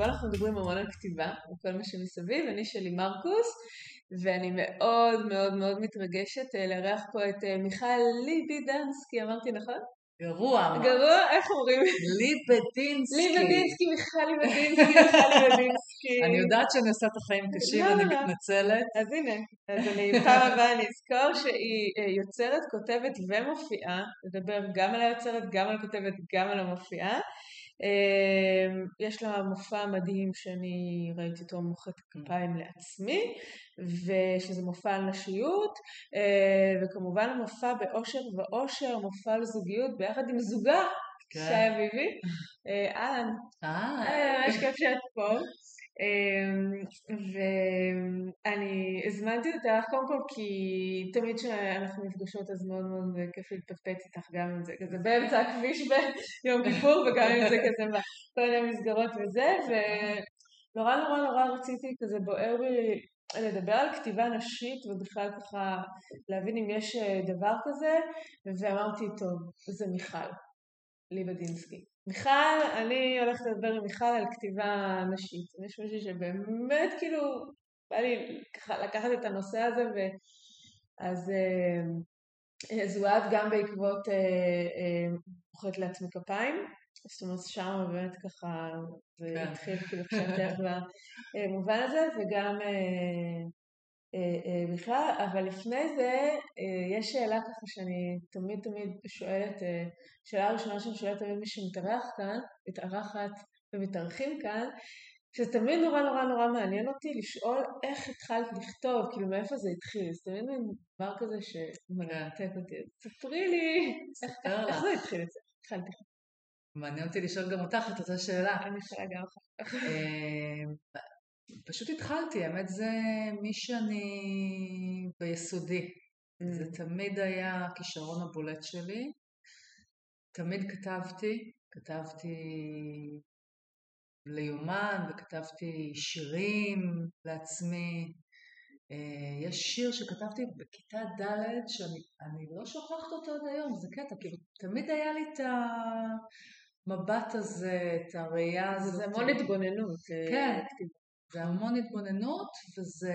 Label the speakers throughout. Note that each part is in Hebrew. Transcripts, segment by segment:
Speaker 1: לפודקאסט הכותבת, בו אנחנו מדברים המון על כתיבה וכל מה שמסביב. אני שלי מרקוס, ואני מאוד מאוד מאוד מתרגשת לארח פה את מיכל ליבידנסקי, אמרתי נכון?
Speaker 2: גרוע.
Speaker 1: גרוע? איך אומרים?
Speaker 2: ליבדינסקי.
Speaker 1: ליבדינסקי, מיכל ליבדינסקי, מיכל ליבדינסקי.
Speaker 2: אני יודעת שאני עושה את החיים קשים, אני מתנצלת.
Speaker 1: אז הנה, אז אני פעם הבאה אני אזכור שהיא יוצרת, כותבת ומופיעה, לדבר גם על היוצרת, גם על הכותבת, גם על המופיעה. יש לה מופע מדהים שאני ראיתי אותו מוחאת כפיים לעצמי, ושזה מופע על נשיות, וכמובן מופע באושר ואושר, מופע על זוגיות ביחד עם זוגה, שי אביבי. אהלן.
Speaker 2: אה.
Speaker 1: ממש כיף שאת פה. ואני הזמנתי אותך קודם כל כי תמיד כשאנחנו נפגשות אז מאוד מאוד כיף להתפטפט איתך גם אם זה כזה באמצע הכביש ביום כיפור וגם אם זה כזה בכל מיני מסגרות וזה ונורא נורא נורא רציתי כזה בוער בי לדבר על כתיבה נשית ובכלל ככה להבין אם יש דבר כזה ואמרתי טוב זה מיכל ליבדינסקי מיכל, אני הולכת לדבר עם מיכל על כתיבה נשית. יש מישהו שבאמת כאילו בא לי ככה לקחת את הנושא הזה ואז אז הוא עד גם בעקבות מוחאת לעצמי כפיים. זאת אומרת שם באמת ככה זה כן. התחיל כאילו כשאתה במובן הזה וגם בכלל, אבל לפני זה יש שאלה ככה שאני תמיד תמיד שואלת, שאלה ראשונה שאני שואלת תמיד מי שמתארח כאן, מתארחת ומתארחים כאן, שזה תמיד נורא נורא נורא מעניין אותי לשאול איך התחלת לכתוב, כאילו מאיפה זה התחיל, זה תמיד מין דבר כזה שמרתק אותי, ספרי לי, איך זה התחיל את זה, התחלתי.
Speaker 2: מעניין אותי לשאול גם אותך את אותה שאלה.
Speaker 1: אני יכולה גם אחר כך.
Speaker 2: פשוט התחלתי, האמת זה מי שאני ביסודי. Mm. זה תמיד היה הכישרון הבולט שלי. תמיד כתבתי, כתבתי ליומן וכתבתי שירים לעצמי. אה, יש שיר שכתבתי בכיתה ד' שאני לא שוכחת אותו עד היום, זה קטע, כאילו תמיד היה לי את המבט הזה, את הראייה הזאת.
Speaker 1: זה המון התבוננות.
Speaker 2: אה, כן, זה המון התבוננות וזה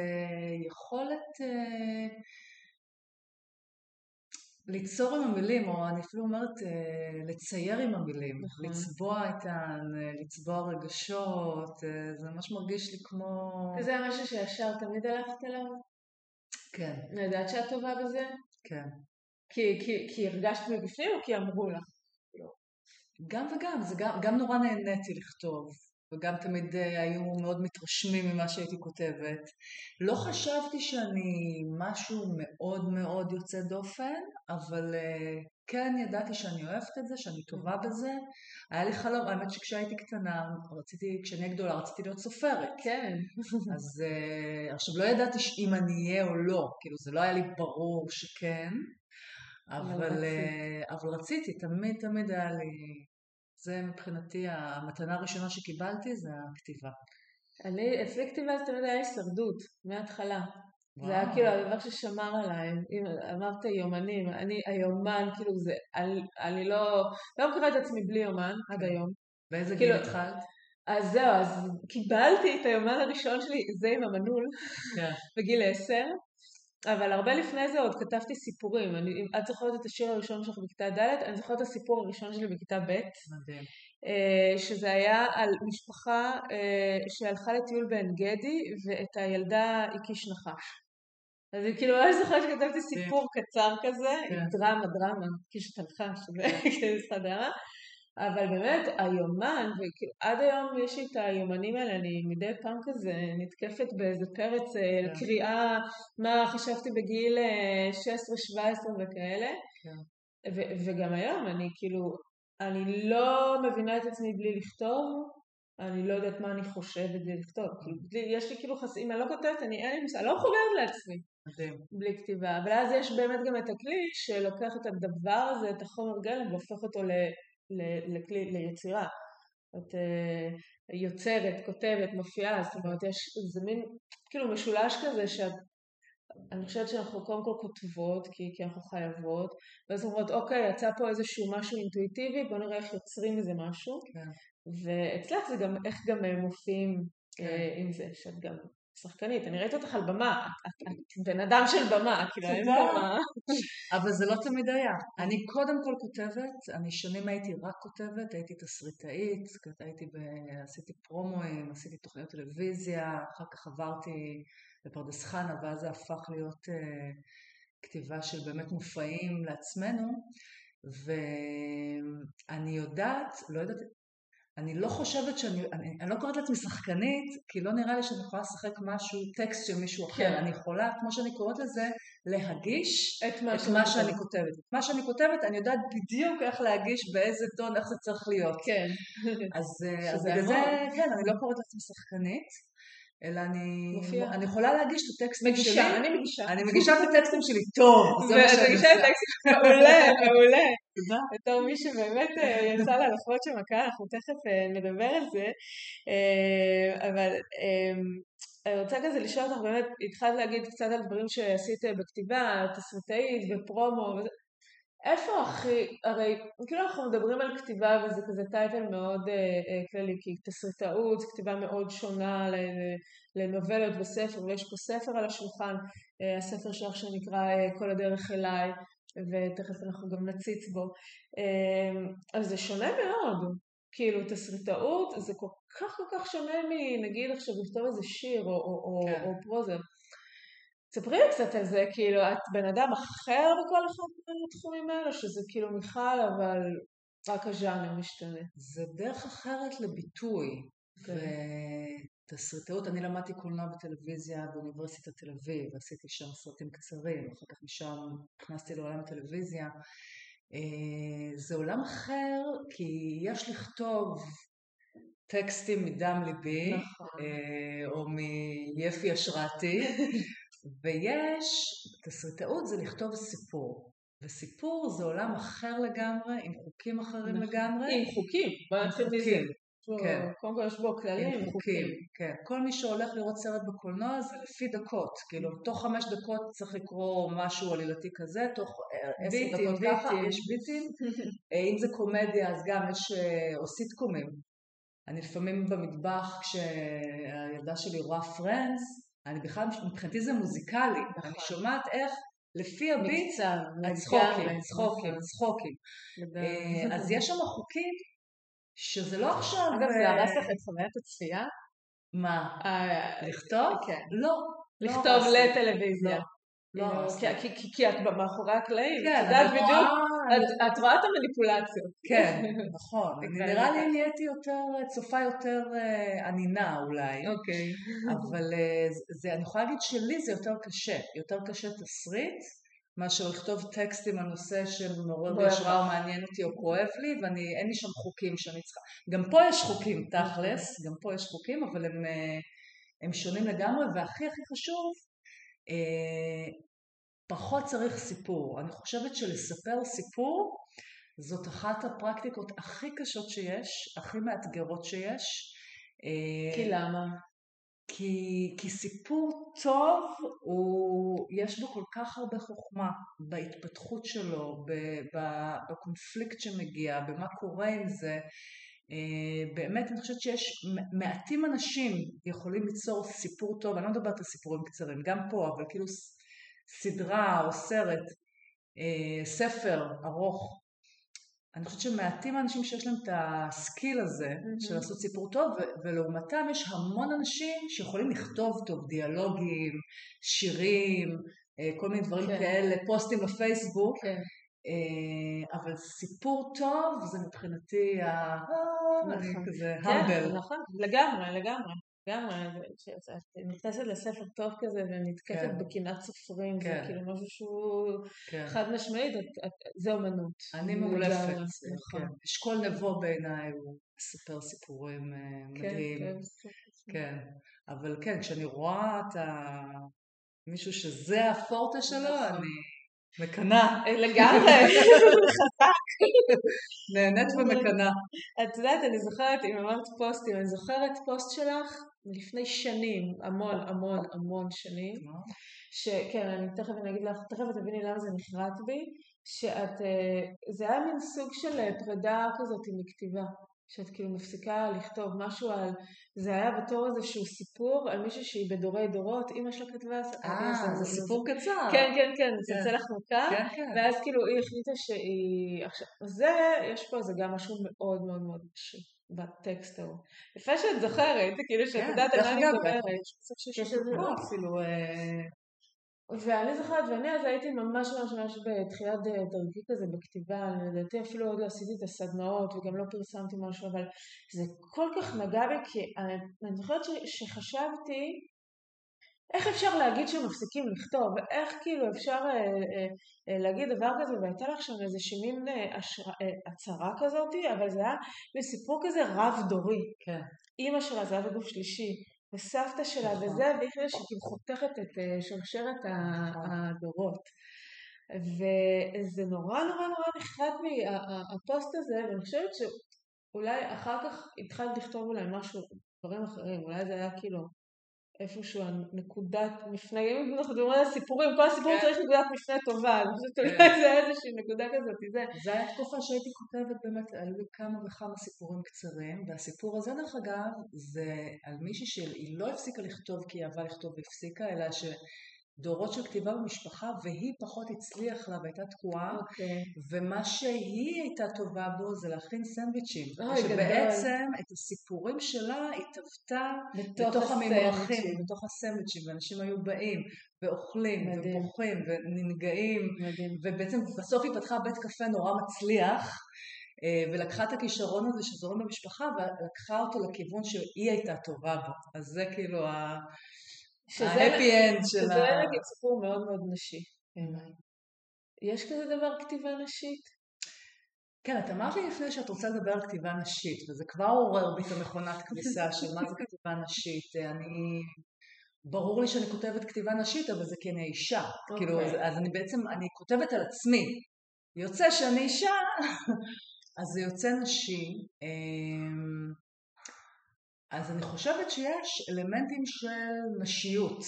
Speaker 2: יכולת אה, ליצור עם המילים, או אני אפילו אומרת אה, לצייר עם המילים, נכון. לצבוע את ה... לצבוע רגשות, אה, זה ממש מרגיש לי כמו...
Speaker 1: זה משהו שישר תמיד הלכת אליו?
Speaker 2: כן.
Speaker 1: אני יודעת שאת טובה בזה?
Speaker 2: כן.
Speaker 1: כי, כי, כי הרגשת מבפנים או כי אמרו לך?
Speaker 2: גם וגם, זה גם, גם נורא נהניתי לכתוב. וגם תמיד אה, היו מאוד מתרשמים ממה שהייתי כותבת. לא חשבתי שאני משהו מאוד מאוד יוצא דופן, אבל אה, כן ידעתי שאני אוהבת את זה, שאני טובה בזה. היה לי חלום, האמת שכשהייתי קטנה, רציתי, כשאני גדולה, רציתי להיות סופרת.
Speaker 1: כן.
Speaker 2: אז אה, עכשיו לא ידעתי אם אני אהיה או לא, כאילו זה לא היה לי ברור שכן, אבל, אבל רציתי, תמיד תמיד היה לי זה מבחינתי המתנה הראשונה שקיבלתי זה הכתיבה.
Speaker 1: אני, אצלי כתיבה זה תמיד היה הישרדות, מההתחלה. וואו. זה היה כאילו הדבר ששמר עליי, אם אמרת יומנים, אני היומן, כאילו זה, אני, אני לא, לא מכירה את עצמי בלי יומן עד כן. היום.
Speaker 2: באיזה כאילו, גיל התחלת?
Speaker 1: אז זהו, אז קיבלתי את היומן הראשון שלי, זה עם המנעול,
Speaker 2: כן.
Speaker 1: בגיל עשר, אבל הרבה לפני זה עוד כתבתי סיפורים. אני, את זוכרת את השיר הראשון שלך בכיתה ד', אני זוכרת את הסיפור הראשון שלי בכיתה ב'.
Speaker 2: מדהים.
Speaker 1: אה, שזה היה על משפחה אה, שהלכה לטיול בעין גדי ואת הילדה הקיש נחש. אז כאילו אני זוכרת שכתבתי סיפור קצר כזה, עם כן. דרמה, דרמה, קיש את שזה כאילו דרמה. אבל באמת היומן, ועד היום יש לי את היומנים האלה, אני מדי פעם כזה נתקפת באיזה פרץ אה, כן. קריאה מה חשבתי בגיל 16-17 אה, וכאלה. כן. וגם היום אני כאילו, אני לא מבינה את עצמי בלי לכתוב, אני לא יודעת מה אני חושבת בלי לכתוב. כאילו, יש לי כאילו חסים, אני לא כותבת, אני אין לי מושג, אני לא מחוברת לעצמי. בלי כתיבה. אבל אז יש באמת גם את הכלי שלוקח את הדבר הזה, את החומר גלם, והופך אותו לכלי, ליצירה. את אה, יוצרת, כותבת, מופיעה, זאת אומרת יש איזה מין כאילו משולש כזה שאת אני חושבת שאנחנו קודם כל כותבות כי, כי אנחנו חייבות ואז אומרות אוקיי יצא פה איזשהו משהו אינטואיטיבי בוא נראה איך יוצרים איזה משהו
Speaker 2: כן.
Speaker 1: ואצלך זה גם איך גם מופיעים כן. עם זה, שאת גם שחקנית, אני ראיתי אותך על במה, את, בן אדם של במה, כאילו אין במה.
Speaker 2: אבל זה לא תמיד היה. אני קודם כל כותבת, אני שנים הייתי רק כותבת, הייתי תסריטאית, הייתי ב... עשיתי פרומואים, עשיתי תוכניות טלוויזיה, אחר כך עברתי לפרדס חנה, ואז זה הפך להיות uh, כתיבה של באמת מופעים לעצמנו, ואני יודעת, לא יודעת אני לא חושבת שאני, אני, אני לא קוראת לעצמי שחקנית, כי לא נראה לי שאני יכולה לשחק משהו, טקסט של מישהו אחר. כן. אני יכולה, כמו שאני קוראת לזה, להגיש את מה, את מה שאני כותבת. את מה שאני כותבת, אני יודעת בדיוק איך להגיש, באיזה טון, איך זה צריך להיות.
Speaker 1: כן.
Speaker 2: אז, אה, אז בגלל זה, כן, אני לא קוראת לעצמי שחקנית. אלא אני, אני יכולה להגיש את הטקסטים
Speaker 1: מגישה,
Speaker 2: שלי.
Speaker 1: מגישה, אני מגישה.
Speaker 2: אני מגישה את הטקסטים שלי טוב,
Speaker 1: זה מה שאני עושה. מעולה, מעולה. בתור מי שבאמת אה, יצא לה לחוות שם הקהל, אנחנו תכף אה, נדבר על זה. אה, אבל אני רוצה כזה לשאול אותך, באמת, התחלת להגיד קצת על דברים שעשית בכתיבה, תסריטאית ופרומו. איפה הכי, הרי כאילו אנחנו מדברים על כתיבה וזה כזה טייטל מאוד כללי, כי תסריטאות כתיבה מאוד שונה לנובלות וספר, ויש פה ספר על השולחן, הספר שלך שנקרא כל הדרך אליי, ותכף אנחנו גם נציץ בו, אז זה שונה מאוד, כאילו תסריטאות זה כל כך כל כך שונה מנגיד עכשיו לכתוב איזה שיר או, או, כן. או, או פרוזה. ספרי לי קצת על זה, כאילו, את בן אדם אחר בכל אחד מהתחומים האלה, שזה כאילו מיכל, אבל רק הז'אנר משתנה.
Speaker 2: זה דרך אחרת לביטוי. Okay. ותסריטאות, אני למדתי קולנוע וטלוויזיה באוניברסיטת תל אביב, עשיתי שם סרטים קצרים, אחר כך משם נכנסתי לעולם הטלוויזיה. אה, זה עולם אחר, כי יש לכתוב טקסטים מדם ליבי, נכון. אה, או מיפי השראתי, ויש, תסריטאות זה לכתוב סיפור. וסיפור זה עולם אחר לגמרי, עם חוקים אחרים נכון. לגמרי.
Speaker 1: עם חוקים, נתחיל מזה.
Speaker 2: כן.
Speaker 1: קודם כל יש בו כללים
Speaker 2: עם חוקים. כן. כל מי שהולך לראות סרט בקולנוע זה לפי דקות. כאילו, תוך חמש דקות צריך לקרוא משהו עלילתי כזה, תוך אה, עשר דקות ככה, יש ביטים. אה, אם זה קומדיה אז גם יש, אה, או סיטקומים. אני לפעמים במטבח כשהילדה שלי רואה פרנדס, אני בכלל, מבחינתי זה מוזיקלי, נכון. אני שומעת איך לפי הביט, צחוקים, צחוקים, צחוקים. אז יש שם חוקים שזה לא עכשיו...
Speaker 1: אגב, זה הרס לך את חוויית הצפייה?
Speaker 2: מה? אה, לכתוב?
Speaker 1: כן.
Speaker 2: לא.
Speaker 1: לא לכתוב לטלוויזיה.
Speaker 2: לא,
Speaker 1: כאילו, כי את מאחורי הקלעים, את כן, יודעת בדיוק, את רואה את המניפולציות.
Speaker 2: כן, נכון. נראה לי נהייתי יותר, צופה יותר אה, ענינה אולי.
Speaker 1: אוקיי.
Speaker 2: אבל אה, אני יכולה להגיד שלי זה יותר קשה. יותר קשה תסריט. מאשר לכתוב טקסטים על נושא שמעורר בי השראה או מעניין אותי או כואב לי, ואין לי שם חוקים שאני צריכה. גם פה יש חוקים תכלס, גם פה יש חוקים, אבל הם, אה, הם שונים לגמרי, והכי הכי חשוב, פחות צריך סיפור. אני חושבת שלספר סיפור זאת אחת הפרקטיקות הכי קשות שיש, הכי מאתגרות שיש.
Speaker 1: כי למה?
Speaker 2: כי, כי סיפור טוב, הוא, יש בו כל כך הרבה חוכמה בהתפתחות שלו, ב, ב, בקונפליקט שמגיע, במה קורה עם זה. באמת אני חושבת שיש מעטים אנשים יכולים ליצור סיפור טוב, אני לא מדברת על סיפורים קצרים, גם פה, אבל כאילו סדרה או סרט, אה, ספר ארוך. אני חושבת שמעטים האנשים שיש להם את הסקיל הזה mm-hmm. של לעשות סיפור טוב, ולעומתם יש המון אנשים שיכולים לכתוב טוב דיאלוגים, שירים, אה, כל מיני דברים כן. כאלה, פוסטים בפייסבוק, כן. אה, אבל סיפור טוב זה מבחינתי ה... נכון. כזה המבל.
Speaker 1: כן, נכון, לגמרי, לגמרי. לגמרי, את נכנסת לספר טוב כזה ונתקפת כן. בקנאת סופרים, כן. זה כאילו משהו שהוא כן. חד משמעית, זה אומנות.
Speaker 2: אני מאולפת, כן. כן. אשכול נבו בעיניי הוא מספר סיפורים אה, כן, מדהים. כן, כן, כן, אבל כן, כשאני רואה את ה... מישהו שזה הפורטה שלו, נכון. אני מקנאה.
Speaker 1: לגמרי, חזק.
Speaker 2: נהנית ומקנאה.
Speaker 1: את יודעת, אני זוכרת, אם אמרת פוסטים, אני זוכרת פוסט שלך לפני שנים, המון המון המון שנים, שכן, אני תכף אני אגיד לך, תכף תביני למה זה נחרט בי, שאת, אה, זה היה מין סוג של אה, פרידה כזאת עם כתיבה. שאת כאילו מפסיקה לכתוב משהו על, זה היה בתור איזשהו סיפור על מישהי שהיא בדורי דורות, אימא שלה כתבה,
Speaker 2: אה, זה סיפור קצר.
Speaker 1: כן, כן, כן, זה יוצא לך מוכר,
Speaker 2: כן, כן.
Speaker 1: ואז כאילו היא החליטה שהיא, עכשיו, זה, יש פה, זה גם משהו מאוד מאוד מאוד נשי. בטקסט ההוא. יפה שאת זוכרת, כאילו שאת
Speaker 2: כן,
Speaker 1: יודעת על מה אני מדברת. יש
Speaker 2: לזה
Speaker 1: לזה ואני זוכרת, ואני אז הייתי ממש ממש ממש בתחילת דרכי כזה בכתיבה, לדעתי אפילו עוד לא עשיתי את הסדנאות וגם לא פרסמתי משהו, אבל זה כל כך נגע בי, כי אני, אני זוכרת ש, שחשבתי איך אפשר להגיד שמפסיקים לכתוב, איך כאילו אפשר אה, אה, אה, להגיד דבר כזה, והייתה לך שם איזושהי מין אה, אה, הצהרה כזאת, אבל זה היה סיפור כזה רב דורי.
Speaker 2: כן.
Speaker 1: אימא שלה זה היה בגוף שלישי, וסבתא שלה
Speaker 2: נכון.
Speaker 1: וזה, והיא החליטה שהיא כאילו חותכת את אה, שרשרת
Speaker 2: נכון.
Speaker 1: הדורות. וזה נורא נורא נורא ה- ה- הפוסט הזה, ואני חושבת שאולי אחר כך התחלת לכתוב אולי משהו, דברים אחרים, אולי זה היה כאילו איפשהו הנקודת מפנה, אם אנחנו מדברים על סיפורים, כל הסיפור
Speaker 2: כן.
Speaker 1: צריך נקודת מפנה טובה, אני חושבת
Speaker 2: כן.
Speaker 1: אולי זה איזושהי נקודה כזאת, זה.
Speaker 2: זה היה תקופה שהייתי כותבת באמת, היו לי כמה וכמה סיפורים קצרים, והסיפור הזה דרך אגב, זה על מישהי שהיא לא הפסיקה לכתוב כי היא אהבה לכתוב והפסיקה, אלא שדורות של כתיבה במשפחה, והיא פחות הצליח לה והייתה תקועה,
Speaker 1: אוקיי.
Speaker 2: ומה שהיא הייתה טובה בו זה להכין סנדוויצ'ים.
Speaker 1: גדול.
Speaker 2: שבעצם את הסיפורים שלה היא טבתה בתוך הממרחים, בתוך הסנדוויצ'ים, ואנשים היו באים ואוכלים
Speaker 1: מדהים.
Speaker 2: ובוכים וננגעים,
Speaker 1: מדהים.
Speaker 2: ובעצם בסוף היא פתחה בית קפה נורא מצליח, אה, ולקחה את הכישרון הזה שזורם במשפחה, ולקחה אותו לכיוון שהיא הייתה טובה בו. אז זה כאילו ה- ה-happy end של
Speaker 1: שזה
Speaker 2: ה...
Speaker 1: נגיד סיפור מאוד מאוד נשי. יש כזה דבר כתיבה נשית?
Speaker 2: כן, את אמרת לי לפני שאת רוצה לדבר על כתיבה נשית, וזה כבר עורר בי את המכונת כביסה של מה זה כתיבה נשית. אני... ברור לי שאני כותבת כתיבה נשית, אבל זה כי אני אישה.
Speaker 1: אוקיי.
Speaker 2: כאילו, אז, אז אני בעצם, אני כותבת על עצמי. יוצא שאני אישה, אז זה יוצא נשי. אז אני חושבת שיש אלמנטים של נשיות.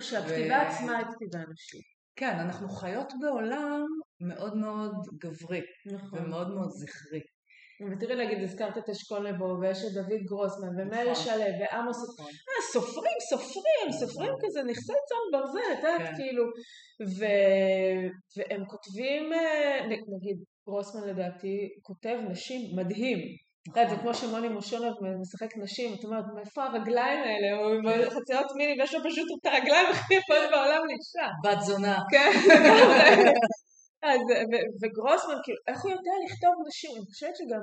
Speaker 1: שהכתיבה עצמה היא כתיבה נשית.
Speaker 2: כן, אנחנו חיות בעולם מאוד מאוד גברי
Speaker 1: נכון.
Speaker 2: ומאוד מאוד זכרי.
Speaker 1: ותראי נגיד הזכרת את אשכול נבו ויש את דוד גרוסמן ומאיר
Speaker 2: נכון.
Speaker 1: שלו ועמוס
Speaker 2: נכון.
Speaker 1: אה, סופרים, סופרים, סופרים כזה נכסי צאן ברזל, את יודעת,
Speaker 2: כן.
Speaker 1: כאילו, ו... והם כותבים, אה, נגיד, גרוסמן לדעתי כותב נשים מדהים. את יודעת, זה כמו שמוני מושונוב משחק נשים, את אומרת, מאיפה הרגליים האלה, הוא. חציות מיני ויש לו פשוט את הרגליים הכי יפות בעולם לאישה.
Speaker 2: בת זונה.
Speaker 1: כן, אז, וגרוסמן, כאילו, איך הוא יודע לכתוב נשים? אני חושבת שגם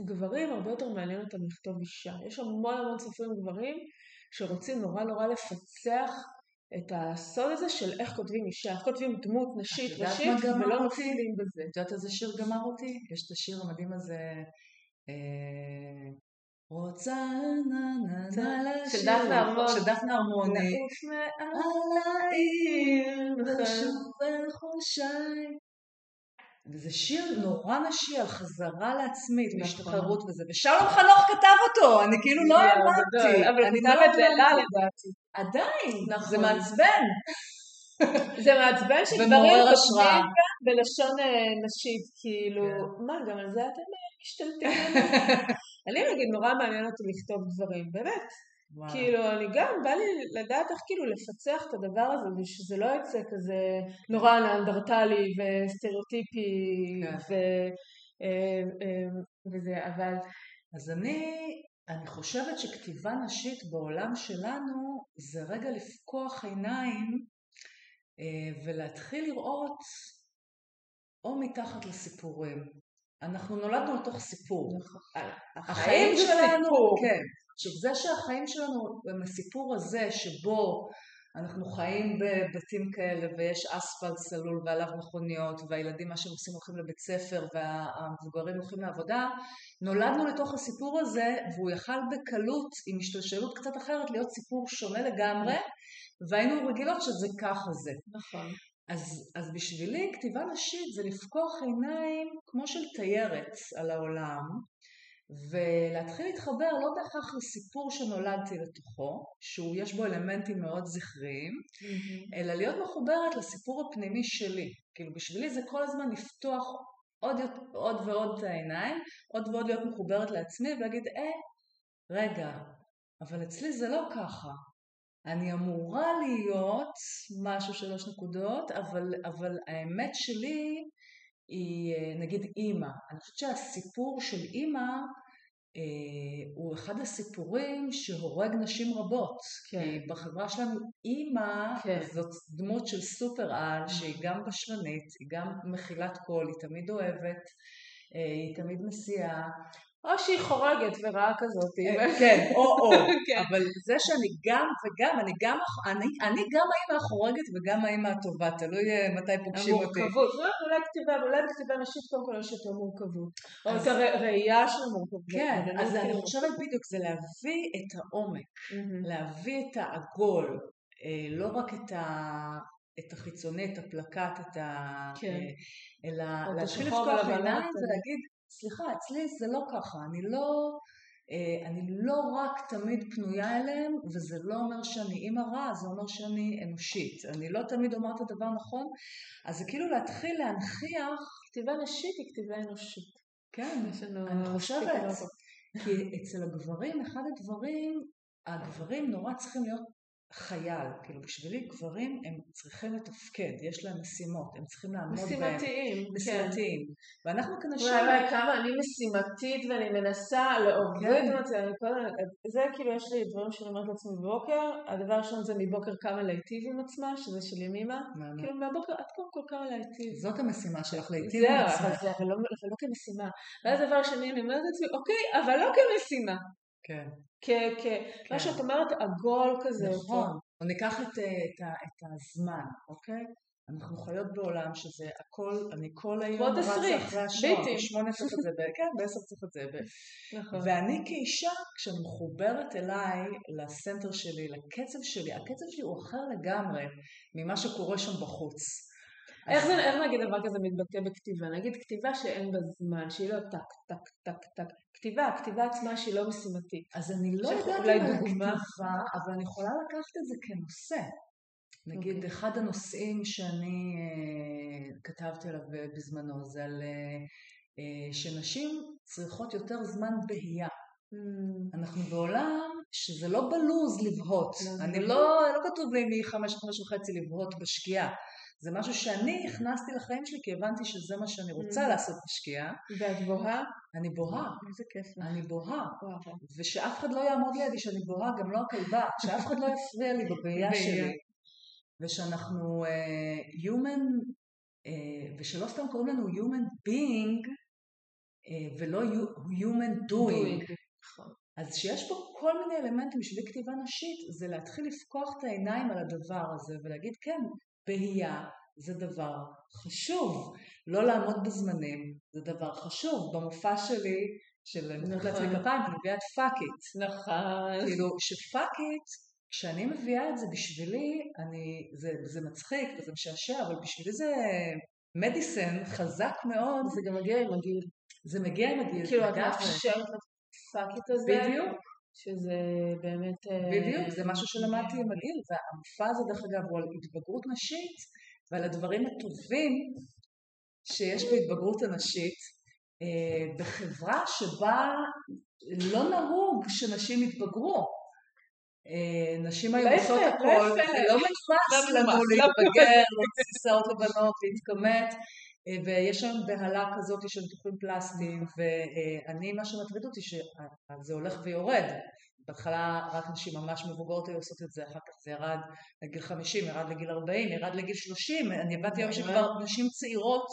Speaker 1: גברים הרבה יותר מעניין אותם לכתוב אישה. יש המון המון סופרים גברים שרוצים נורא נורא לפצח את הסוד הזה של איך כותבים אישה, איך כותבים דמות נשית ראשית, ולא? נופלים בזה.
Speaker 2: את יודעת איזה שיר גמר אותי? יש את השיר המדהים הזה, רוצה נה נה נה לשיר,
Speaker 1: של דפנה ארמון.
Speaker 2: של דפנה ארמוני,
Speaker 1: לעוף מעל
Speaker 2: על העיר,
Speaker 1: נכון.
Speaker 2: ושוב אל. וזה שיר נורא נשי על חזרה לעצמית,
Speaker 1: נכון.
Speaker 2: והשתחררות וזה, ושלום חנוך כתב אותו, אני כאילו לא האמנתי.
Speaker 1: אבל הוא
Speaker 2: אני
Speaker 1: כתב
Speaker 2: לא
Speaker 1: את זה לה
Speaker 2: האמנתי.
Speaker 1: לדעתי.
Speaker 2: עדיין,
Speaker 1: נכון.
Speaker 2: זה מעצבן.
Speaker 1: זה מעצבן שגברים
Speaker 2: השראה.
Speaker 1: בלשון אה, נשית, כאילו,
Speaker 2: כן.
Speaker 1: מה, גם על זה אתם עלינו? אני נגיד, נורא מעניין אותי לכתוב דברים, באמת.
Speaker 2: וואלה.
Speaker 1: כאילו, אני גם, בא לי לדעת איך כאילו לפצח את הדבר הזה, ושזה לא יצא כזה נורא נאנדרטלי וסטריאוטיפי
Speaker 2: כן.
Speaker 1: ו, אה, אה, וזה, אבל
Speaker 2: אז אני, אני חושבת שכתיבה נשית בעולם שלנו זה רגע לפקוח עיניים אה, ולהתחיל לראות או מתחת לסיפורים. אנחנו נולדנו לתוך סיפור. החיים
Speaker 1: זה
Speaker 2: שלנו. כן. עכשיו זה שהחיים שלנו הם הסיפור הזה שבו אנחנו חיים בבתים כאלה ויש אספלט סלול ועליו מכוניות והילדים מה שהם עושים הולכים לבית ספר והמבוגרים הולכים לעבודה, נולדנו לתוך הסיפור הזה והוא יכל בקלות עם השתלשלות קצת אחרת להיות סיפור שונה לגמרי והיינו רגילות שזה ככה זה.
Speaker 1: נכון.
Speaker 2: אז, אז בשבילי כתיבה נשית זה לפקוח עיניים כמו של תיירת על העולם ולהתחיל להתחבר לא בהכרח לסיפור שנולדתי לתוכו, שהוא יש בו אלמנטים מאוד זכריים, אלא להיות מחוברת לסיפור הפנימי שלי. כאילו בשבילי זה כל הזמן לפתוח עוד, עוד ועוד את העיניים, עוד ועוד להיות מחוברת לעצמי ולהגיד, אה, רגע, אבל אצלי זה לא ככה. אני אמורה להיות משהו שלוש נקודות, אבל, אבל האמת שלי היא אה, נגיד אימא. אני חושבת שהסיפור של אימא אה, הוא אחד הסיפורים שהורג נשים רבות. כן. כי בחברה שלנו אימא כן. זאת דמות של סופר על mm. שהיא גם בשלנית, היא גם מכילת קול, היא תמיד אוהבת, אה, היא תמיד מסיעה.
Speaker 1: או שהיא חורגת ורעה כזאת.
Speaker 2: אה, כן, או או. כן. אבל זה שאני גם וגם, אני גם, אני, אני גם האימא החורגת וגם האימא הטובה, תלוי אה, מתי פוגשים אותי.
Speaker 1: המורכבות, לא, אולי כתיבה, אולי בכתיבה נשית קודם כל יש יותר מורכבות. או את הראייה של המורכבות.
Speaker 2: כן, אז אני חושבת בדיוק, זה להביא את העומק, להביא את העגול, אה, לא רק את ה... את החיצוני, את הפלקט, את ה... כן. אלא להתחיל לפתוח עיניים ולהגיד, סליחה, אצלי זה לא ככה, אני לא, אה, אני לא רק תמיד פנויה אליהם, וזה לא אומר שאני אימא רע, זה אומר שאני אנושית. אני לא תמיד אומרת את הדבר נכון, אז זה כאילו להתחיל להנכיח...
Speaker 1: כתיבה נשית היא כתיבה אנושית.
Speaker 2: כן, אני חושבת, כי אצל הגברים, אחד הדברים, הגברים נורא צריכים להיות חייל, כאילו בשבילי גברים הם צריכים לתפקד, יש להם משימות, הם צריכים לעמוד
Speaker 1: בהם. משימתיים,
Speaker 2: כן. משימתיים. ואנחנו כנשים...
Speaker 1: וואי וואי כמה אני משימתית ואני מנסה להוריד כן. את זה, זה כאילו יש לי דברים שאני אומרת לעצמי בבוקר, הדבר הראשון זה מבוקר כמה להיטיב עם עצמה, שזה של ימימה, כאילו מהבוקר את קודם כל כמה להיטיב.
Speaker 2: זאת המשימה שלך, להיטיב עם עצמך.
Speaker 1: זהו, אבל לא, לא כמשימה. ואז הדבר השני אני אומרת לעצמי, אוקיי, אבל לא כמשימה.
Speaker 2: כן.
Speaker 1: כ... כ... מה שאת אומרת, עגול כזה.
Speaker 2: נכון. או ניקח את, אה, את, את הזמן, אוקיי? אנחנו חיות בעולם שזה הכל, אני כל היום רצה אחרי השעון, בשמונה צריך את זה, כן, בעשר צריך את זה. נכון. ואני כאישה, כשאני מחוברת אליי, לסנטר שלי, לקצב שלי, הקצב שלי הוא אחר לגמרי ממה שקורה שם בחוץ.
Speaker 1: איך, זה, איך נגיד דבר כזה מתבטא בכתיבה? נגיד כתיבה שאין בה זמן, שהיא לא טק, טק, טק, טק. כתיבה, הכתיבה עצמה שהיא לא משימתית.
Speaker 2: אז אני לא יודעת אולי דוגמה, אבל אני יכולה לקחת את זה כנושא. נגיד, okay. אוקיי. אחד הנושאים שאני uh, כתבתי עליו בזמנו זה על uh, שנשים צריכות יותר זמן בהייה. Mm. אנחנו בעולם שזה לא בלוז לבהות. לא אני לא, לא כתוב לי מחמש לחמש וחצי לבהות בשקיעה. זה משהו שאני הכנסתי לחיים שלי כי הבנתי שזה מה שאני רוצה mm. לעשות בשקיעה.
Speaker 1: ואת בוהה?
Speaker 2: אני בוהה.
Speaker 1: איזה כיף.
Speaker 2: אני בוהה. ושאף אחד לא יעמוד לידי שאני בוהה, גם לא הכלבה, שאף אחד לא יפריע לי בבעיה שלי. ושאנחנו uh, human, uh, ושלא סתם קוראים לנו human being, uh, ולא human doing. נכון. אז שיש פה כל מיני אלמנטים בשביל כתיבה נשית, זה להתחיל לפקוח את העיניים על הדבר הזה ולהגיד כן, בהייה זה דבר חשוב. לא לעמוד בזמנים זה דבר חשוב. במופע שלי, של נכון. לעצמי כפיים, אני מביאה את fuck it.
Speaker 1: נכון.
Speaker 2: כאילו, ש fuck it, כשאני מביאה את זה בשבילי, אני, זה, זה מצחיק וזה משעשע, אבל בשבילי זה medicine חזק מאוד.
Speaker 1: זה גם מגיע עם הגיל.
Speaker 2: זה מגיע עם הגיל.
Speaker 1: כאילו, את מאפשרת את ה fuck it הזה.
Speaker 2: בדיוק.
Speaker 1: שזה באמת... אה,
Speaker 2: בדיוק, זה משהו שלמדתי עם הגיל, והמופע הזה דרך אגב הוא על התבגרות נשית ועל הדברים הטובים שיש בהתבגרות הנשית אה, בחברה שבה לא נהוג שנשים יתבגרו. אה, נשים היו עושות הכל, לא נתפס לנו להתבגר, שערות לבנות, להתכמת, ויש שם בהלה כזאת של ניתוחים פלסטיים, ואני, מה שמטריד אותי שזה הולך ויורד. בהתחלה רק נשים ממש מבוגרות היו עושות את זה, אחר כך זה ירד לגיל 50, ירד לגיל 40, ירד לגיל 30, אני הבנתי היום שכבר נשים צעירות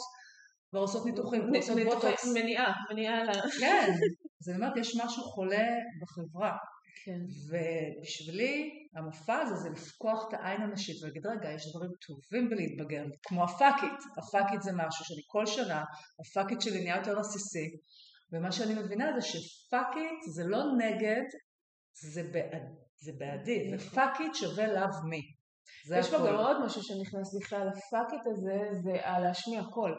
Speaker 2: כבר עושות ניתוחים, עושות בוטוקס.
Speaker 1: מניעה, מניעה ל...
Speaker 2: כן, זאת אומרת, יש משהו חולה בחברה. כן. ובשבילי המופע הזה זה לפקוח את העין הנשית ולהגיד רגע יש דברים טובים בלהתבגר כמו הפאקית, הפאקית זה משהו שאני כל שנה, הפאקית שלי נהיה יותר עסיסי ומה שאני מבינה זה שפאקית זה לא נגד, זה, בעד, זה בעדי, זה פאקית שווה לאו מי.
Speaker 1: יש פה גם עוד משהו שנכנס בכלל, הפאקית הזה זה להשמיע קול.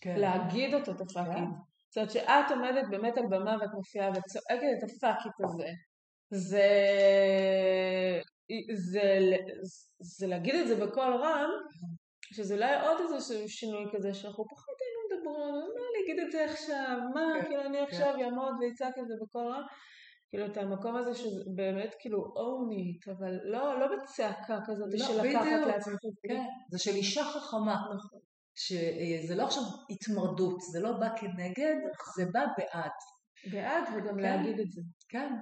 Speaker 1: כן. להגיד אותו את הפאקית. כן. זאת אומרת שאת עומדת באמת על במה ואת מופיעה וצועקת את הפאקית הזה. זה, זה, זה להגיד את זה בקול רם, שזה אולי עוד איזה שינוי כזה שאנחנו פחות היינו מה אני אגיד את זה עכשיו, מה, כן, כאילו אני כן. עכשיו אעמוד ואצעק את זה בקול רם. כאילו את המקום הזה שבאמת כאילו אונית, אבל לא, לא בצעקה כזאת לא, של לקחת לעצמך.
Speaker 2: כן, זה של אישה חכמה. נכון. שזה לא עכשיו התמרדות, זה לא בא כנגד, זה בא בעד.
Speaker 1: בעד וגם כן, להגיד את זה.
Speaker 2: כן.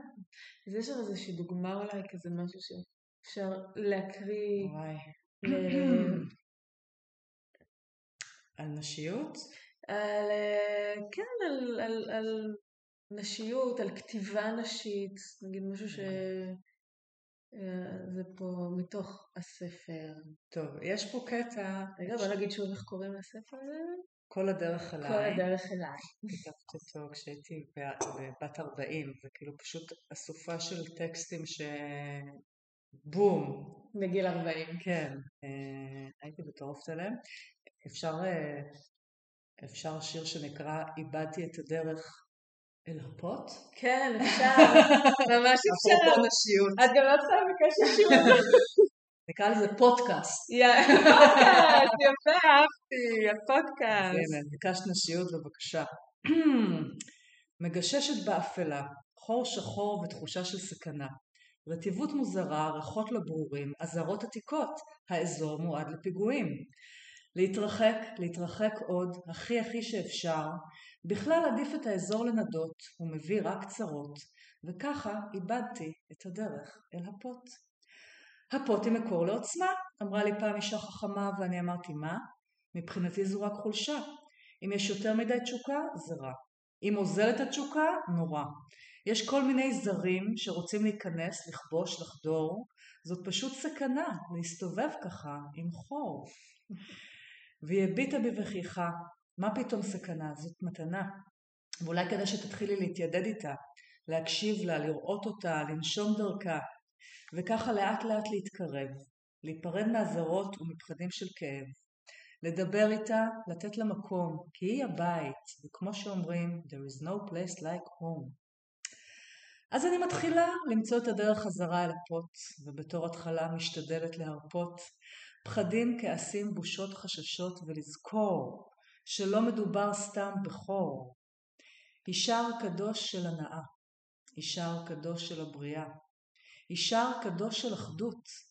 Speaker 1: אז יש שם איזושהי דוגמה אולי, כזה משהו שאפשר להקריא.
Speaker 2: על נשיות?
Speaker 1: על, אה, כן, על, על, על נשיות, על כתיבה נשית, נגיד משהו ש... אה, זה פה מתוך הספר.
Speaker 2: טוב, יש פה קטע...
Speaker 1: רגע, בוא נגיד שוב איך קוראים לספר הזה.
Speaker 2: כל הדרך אליי.
Speaker 1: כל הדרך אליי.
Speaker 2: כתבתי אותו כשהייתי בת 40, זה כאילו פשוט אסופה של טקסטים ש... בום.
Speaker 1: בגיל 40.
Speaker 2: כן, אה, הייתי מטורפת עליהם. אפשר, אה, אפשר שיר שנקרא איבדתי את הדרך אל הפוט?
Speaker 1: כן, אפשר, ממש אפשר.
Speaker 2: אפרופו נשיות.
Speaker 1: את גם לא צריכה לבקש שיר.
Speaker 2: נקרא לזה פודקאסט.
Speaker 1: פודקאסט, יפה, הפודקאסט.
Speaker 2: הנה, ביקשת נשיות בבקשה. מגששת באפלה, חור שחור ותחושה של סכנה. רטיבות מוזרה, ריחות לא ברורים, אזהרות עתיקות, האזור מועד לפיגועים. להתרחק, להתרחק עוד, הכי הכי שאפשר, בכלל עדיף את האזור לנדות, הוא מביא רק צרות, וככה איבדתי את הדרך אל הפוט. הפוט היא מקור לעוצמה, אמרה לי פעם אישה חכמה ואני אמרתי מה? מבחינתי זו רק חולשה. אם יש יותר מדי תשוקה, זה רע. אם אוזלת התשוקה, נורא. יש כל מיני זרים שרוצים להיכנס, לכבוש, לחדור. זאת פשוט סכנה, להסתובב ככה עם חור. והיא הביטה בי מה פתאום סכנה? זאת מתנה. ואולי כדאי שתתחילי להתיידד איתה, להקשיב לה, לראות אותה, לנשום דרכה, וככה לאט לאט להתקרב, להיפרד מהזרות ומפחדים של כאב. לדבר איתה, לתת לה מקום, כי היא הבית, וכמו שאומרים, there is no place like home. אז אני מתחילה למצוא את הדרך חזרה אל הפוט, ובתור התחלה משתדלת להרפות פחדים, כעסים, בושות, חששות, ולזכור שלא מדובר סתם בחור. היא שער קדוש של הנאה, היא שער קדוש של הבריאה, היא שער קדוש של אחדות.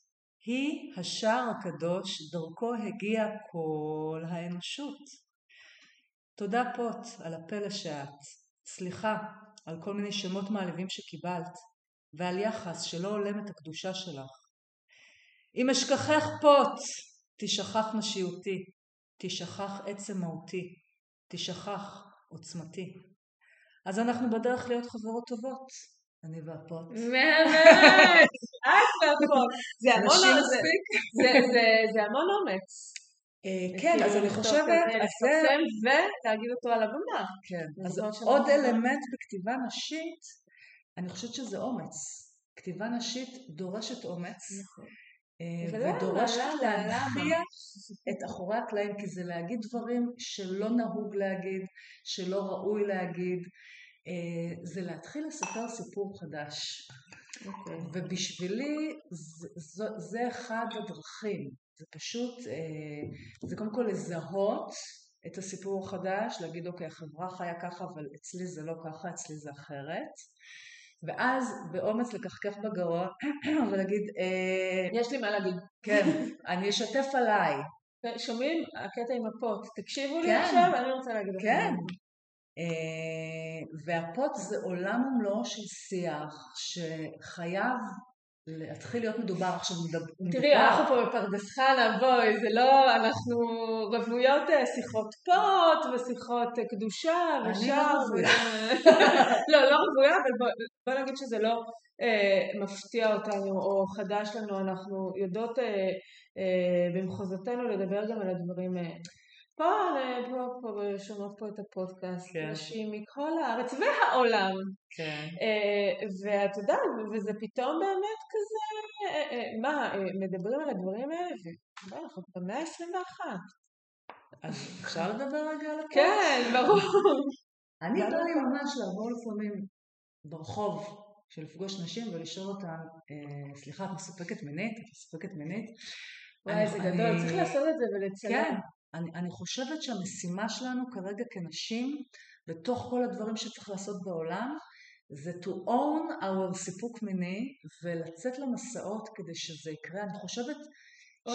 Speaker 2: היא השער הקדוש, דרכו הגיע כל האנושות. תודה פוט על הפלא שאת. סליחה על כל מיני שמות מעליבים שקיבלת, ועל יחס שלא הולם את הקדושה שלך. אם אשכחך פוט, תשכח נשיותי, תשכח עצם מהותי, תשכח עוצמתי. אז אנחנו בדרך להיות חברות טובות, אני והפוט.
Speaker 1: באמת, את והפוט. זה המון אומץ.
Speaker 2: אה, כן, אז אני חושבת,
Speaker 1: לפרסם ולהגיד אותו על הבמה.
Speaker 2: כן, אז עוד אלמנט בכתיבה נשית, אני חושבת שזה אומץ. כתיבה נשית דורשת אומץ. נכון. אה, ודורשת להנכיח את אחורי הקלעים, כי זה להגיד דברים שלא נהוג להגיד, שלא ראוי להגיד, אה, זה להתחיל לספר סיפור חדש. Okay. אוקיי. ובשבילי זה, זה, אחד הדרכים, זה פשוט, אה, זה קודם כל לזהות את הסיפור החדש, להגיד אוקיי החברה חיה ככה אבל אצלי זה לא ככה, אצלי זה אחרת. ואז באומץ לקחקח בגרון ולהגיד,
Speaker 1: אה, יש לי מה להגיד.
Speaker 2: כן, אני אשתף עליי.
Speaker 1: שומעים? הקטע עם הפוט. תקשיבו לי כן. עכשיו, אני רוצה להגיד לכם.
Speaker 2: כן. אה, והפוט זה עולם ומלואו של שיח שחייב להתחיל להיות מדובר עכשיו מדבר.
Speaker 1: תראי, אנחנו פה בפרדס חנה, בואי, זה לא, אנחנו רוויות אה, שיחות פוט ושיחות אה, קדושה ושאר. אני לא רוויה. לא, לא רוויה, אבל בוא, בוא נגיד שזה לא אה, מפתיע אותנו או חדש לנו, אנחנו יודעות אה, אה, במחוזותינו לדבר גם על הדברים פה, פה, פה, שומעות פה את הפודקאסט, כן. נשים מכל הארץ והעולם.
Speaker 2: כן.
Speaker 1: אה, ואת יודעת, וזה פתאום באמת כזה, אה, אה, מה, מדברים על הדברים האלה, ואנחנו במאה ה-21.
Speaker 2: אז אפשר לדבר רגע על הפודקאסט?
Speaker 1: כן, ברור.
Speaker 2: אני בא לי ממש לעבור לפעמים ברחוב של לפגוש נשים ולשאול אותן, סליחה, את מסופקת מינית? את מסופקת מינית?
Speaker 1: וואי, זה גדול, צריך לעשות את זה ולצלם.
Speaker 2: כן, אני, אני חושבת שהמשימה שלנו כרגע כנשים, בתוך כל הדברים שצריך לעשות בעולם, זה to own our סיפוק מיני ולצאת למסעות כדי שזה יקרה. אני חושבת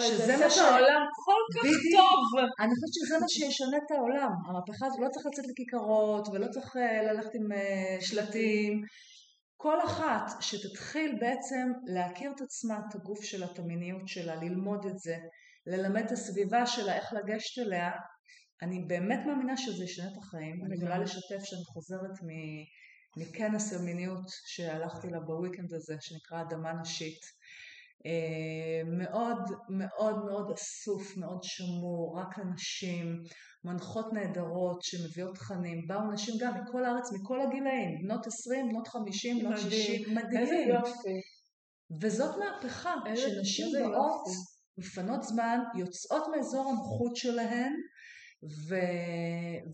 Speaker 1: שזה מה ש... העולם כל כך טוב.
Speaker 2: אני חושבת שזה מה שישנה את העולם. המהפכה הזאת לא צריך לצאת לכיכרות ולא צריך אה, ללכת עם אה, שלטים. כל אחת שתתחיל בעצם להכיר את עצמה, את הגוף שלה, את המיניות שלה, ללמוד את זה, ללמד את הסביבה שלה, איך לגשת אליה, אני באמת מאמינה שזה ישנה את החיים. אני יכולה לשתף שאני חוזרת מכנס המיניות שהלכתי לה בוויקנד הזה, שנקרא אדמה נשית. אה, מאוד מאוד מאוד אסוף, מאוד שמור, רק לנשים, מנחות נהדרות שמביאות תכנים, באו נשים גם מכל הארץ, מכל הגילאים, בנות 20, בנות 50, בנות 60, מדהים.
Speaker 1: איזה יופי.
Speaker 2: וזאת מהפכה, שנשים באות, מפנות זמן, יוצאות מאזור הנוחות שלהן, ו,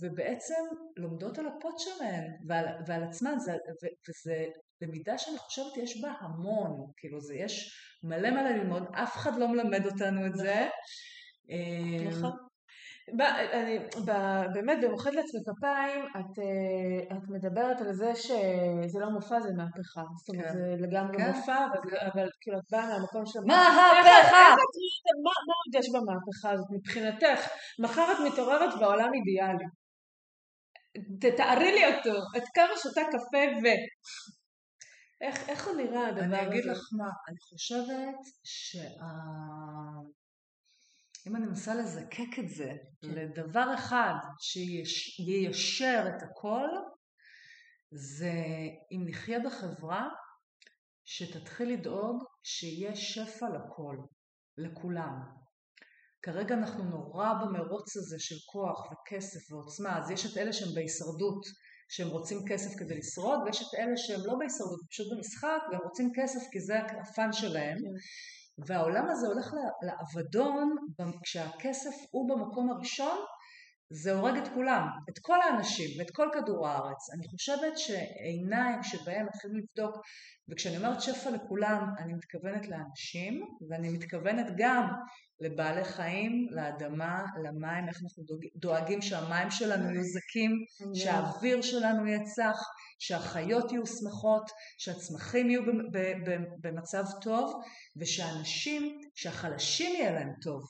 Speaker 2: ובעצם לומדות על הפוט שלהן ועל, ועל עצמן, זה, ו, וזה למידה שאני חושבת יש בה המון, כאילו זה יש מלא מלא ללמוד, אף אחד לא מלמד אותנו את זה.
Speaker 1: נכון. אמ, אני, באמת במוחד לעצמי כפיים את, אה, את מדברת על זה שזה לא מופע זה מהפכה, זאת אומרת כן. זה לגמרי כן. מופע אבל, אבל כאילו את באה מהמקום של
Speaker 2: מהפכה!
Speaker 1: מה עוד יש במהפכה הזאת מבחינתך? מחר את מתעוררת בעולם אידיאלי תתארי לי אותו, את כמה שותה קפה ו... איך, איך הוא נראה הדבר הזה?
Speaker 2: אני אגיד לך מה, אני חושבת שה... אם אני מנסה לזקק את זה כן. לדבר אחד שיישר את הכל, זה אם נחיה בחברה שתתחיל לדאוג שיהיה שפע לכל, לכולם. כרגע אנחנו נורא במרוץ הזה של כוח וכסף ועוצמה, אז יש את אלה שהם בהישרדות, שהם רוצים כסף כדי לשרוד, ויש את אלה שהם לא בהישרדות, פשוט במשחק, והם רוצים כסף כי זה הפאן שלהם. כן. והעולם הזה הולך לאבדון כשהכסף הוא במקום הראשון זה הורג את כולם, את כל האנשים ואת כל כדור הארץ. אני חושבת שעיניים שבהם מתחילים לבדוק, וכשאני אומרת שפע לכולם, אני מתכוונת לאנשים, ואני מתכוונת גם לבעלי חיים, לאדמה, למים, איך אנחנו דואגים שהמים שלנו יהיו זקים, שהאוויר שלנו יהיה צח, שהחיות יהיו שמחות, שהצמחים יהיו במצב טוב, ושהאנשים, שהחלשים יהיה להם טוב.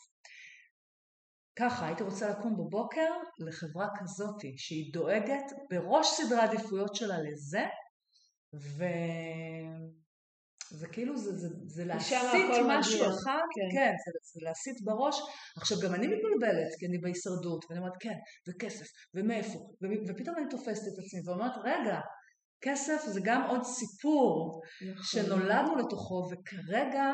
Speaker 2: ככה, הייתי רוצה לקום בבוקר לחברה כזאת שהיא דואגת בראש סדרי העדיפויות שלה לזה, ו... זה כאילו, זה, זה, זה להסיט משהו אחד, כן, כן זה, זה להסיט בראש. עכשיו גם אני מתבלבלת, כי אני בהישרדות, ואני אומרת כן, וכסף, ומאיפה, ו, ופתאום אני תופסת את עצמי ואומרת, רגע, כסף זה גם עוד סיפור נכון. שנולדנו לתוכו, וכרגע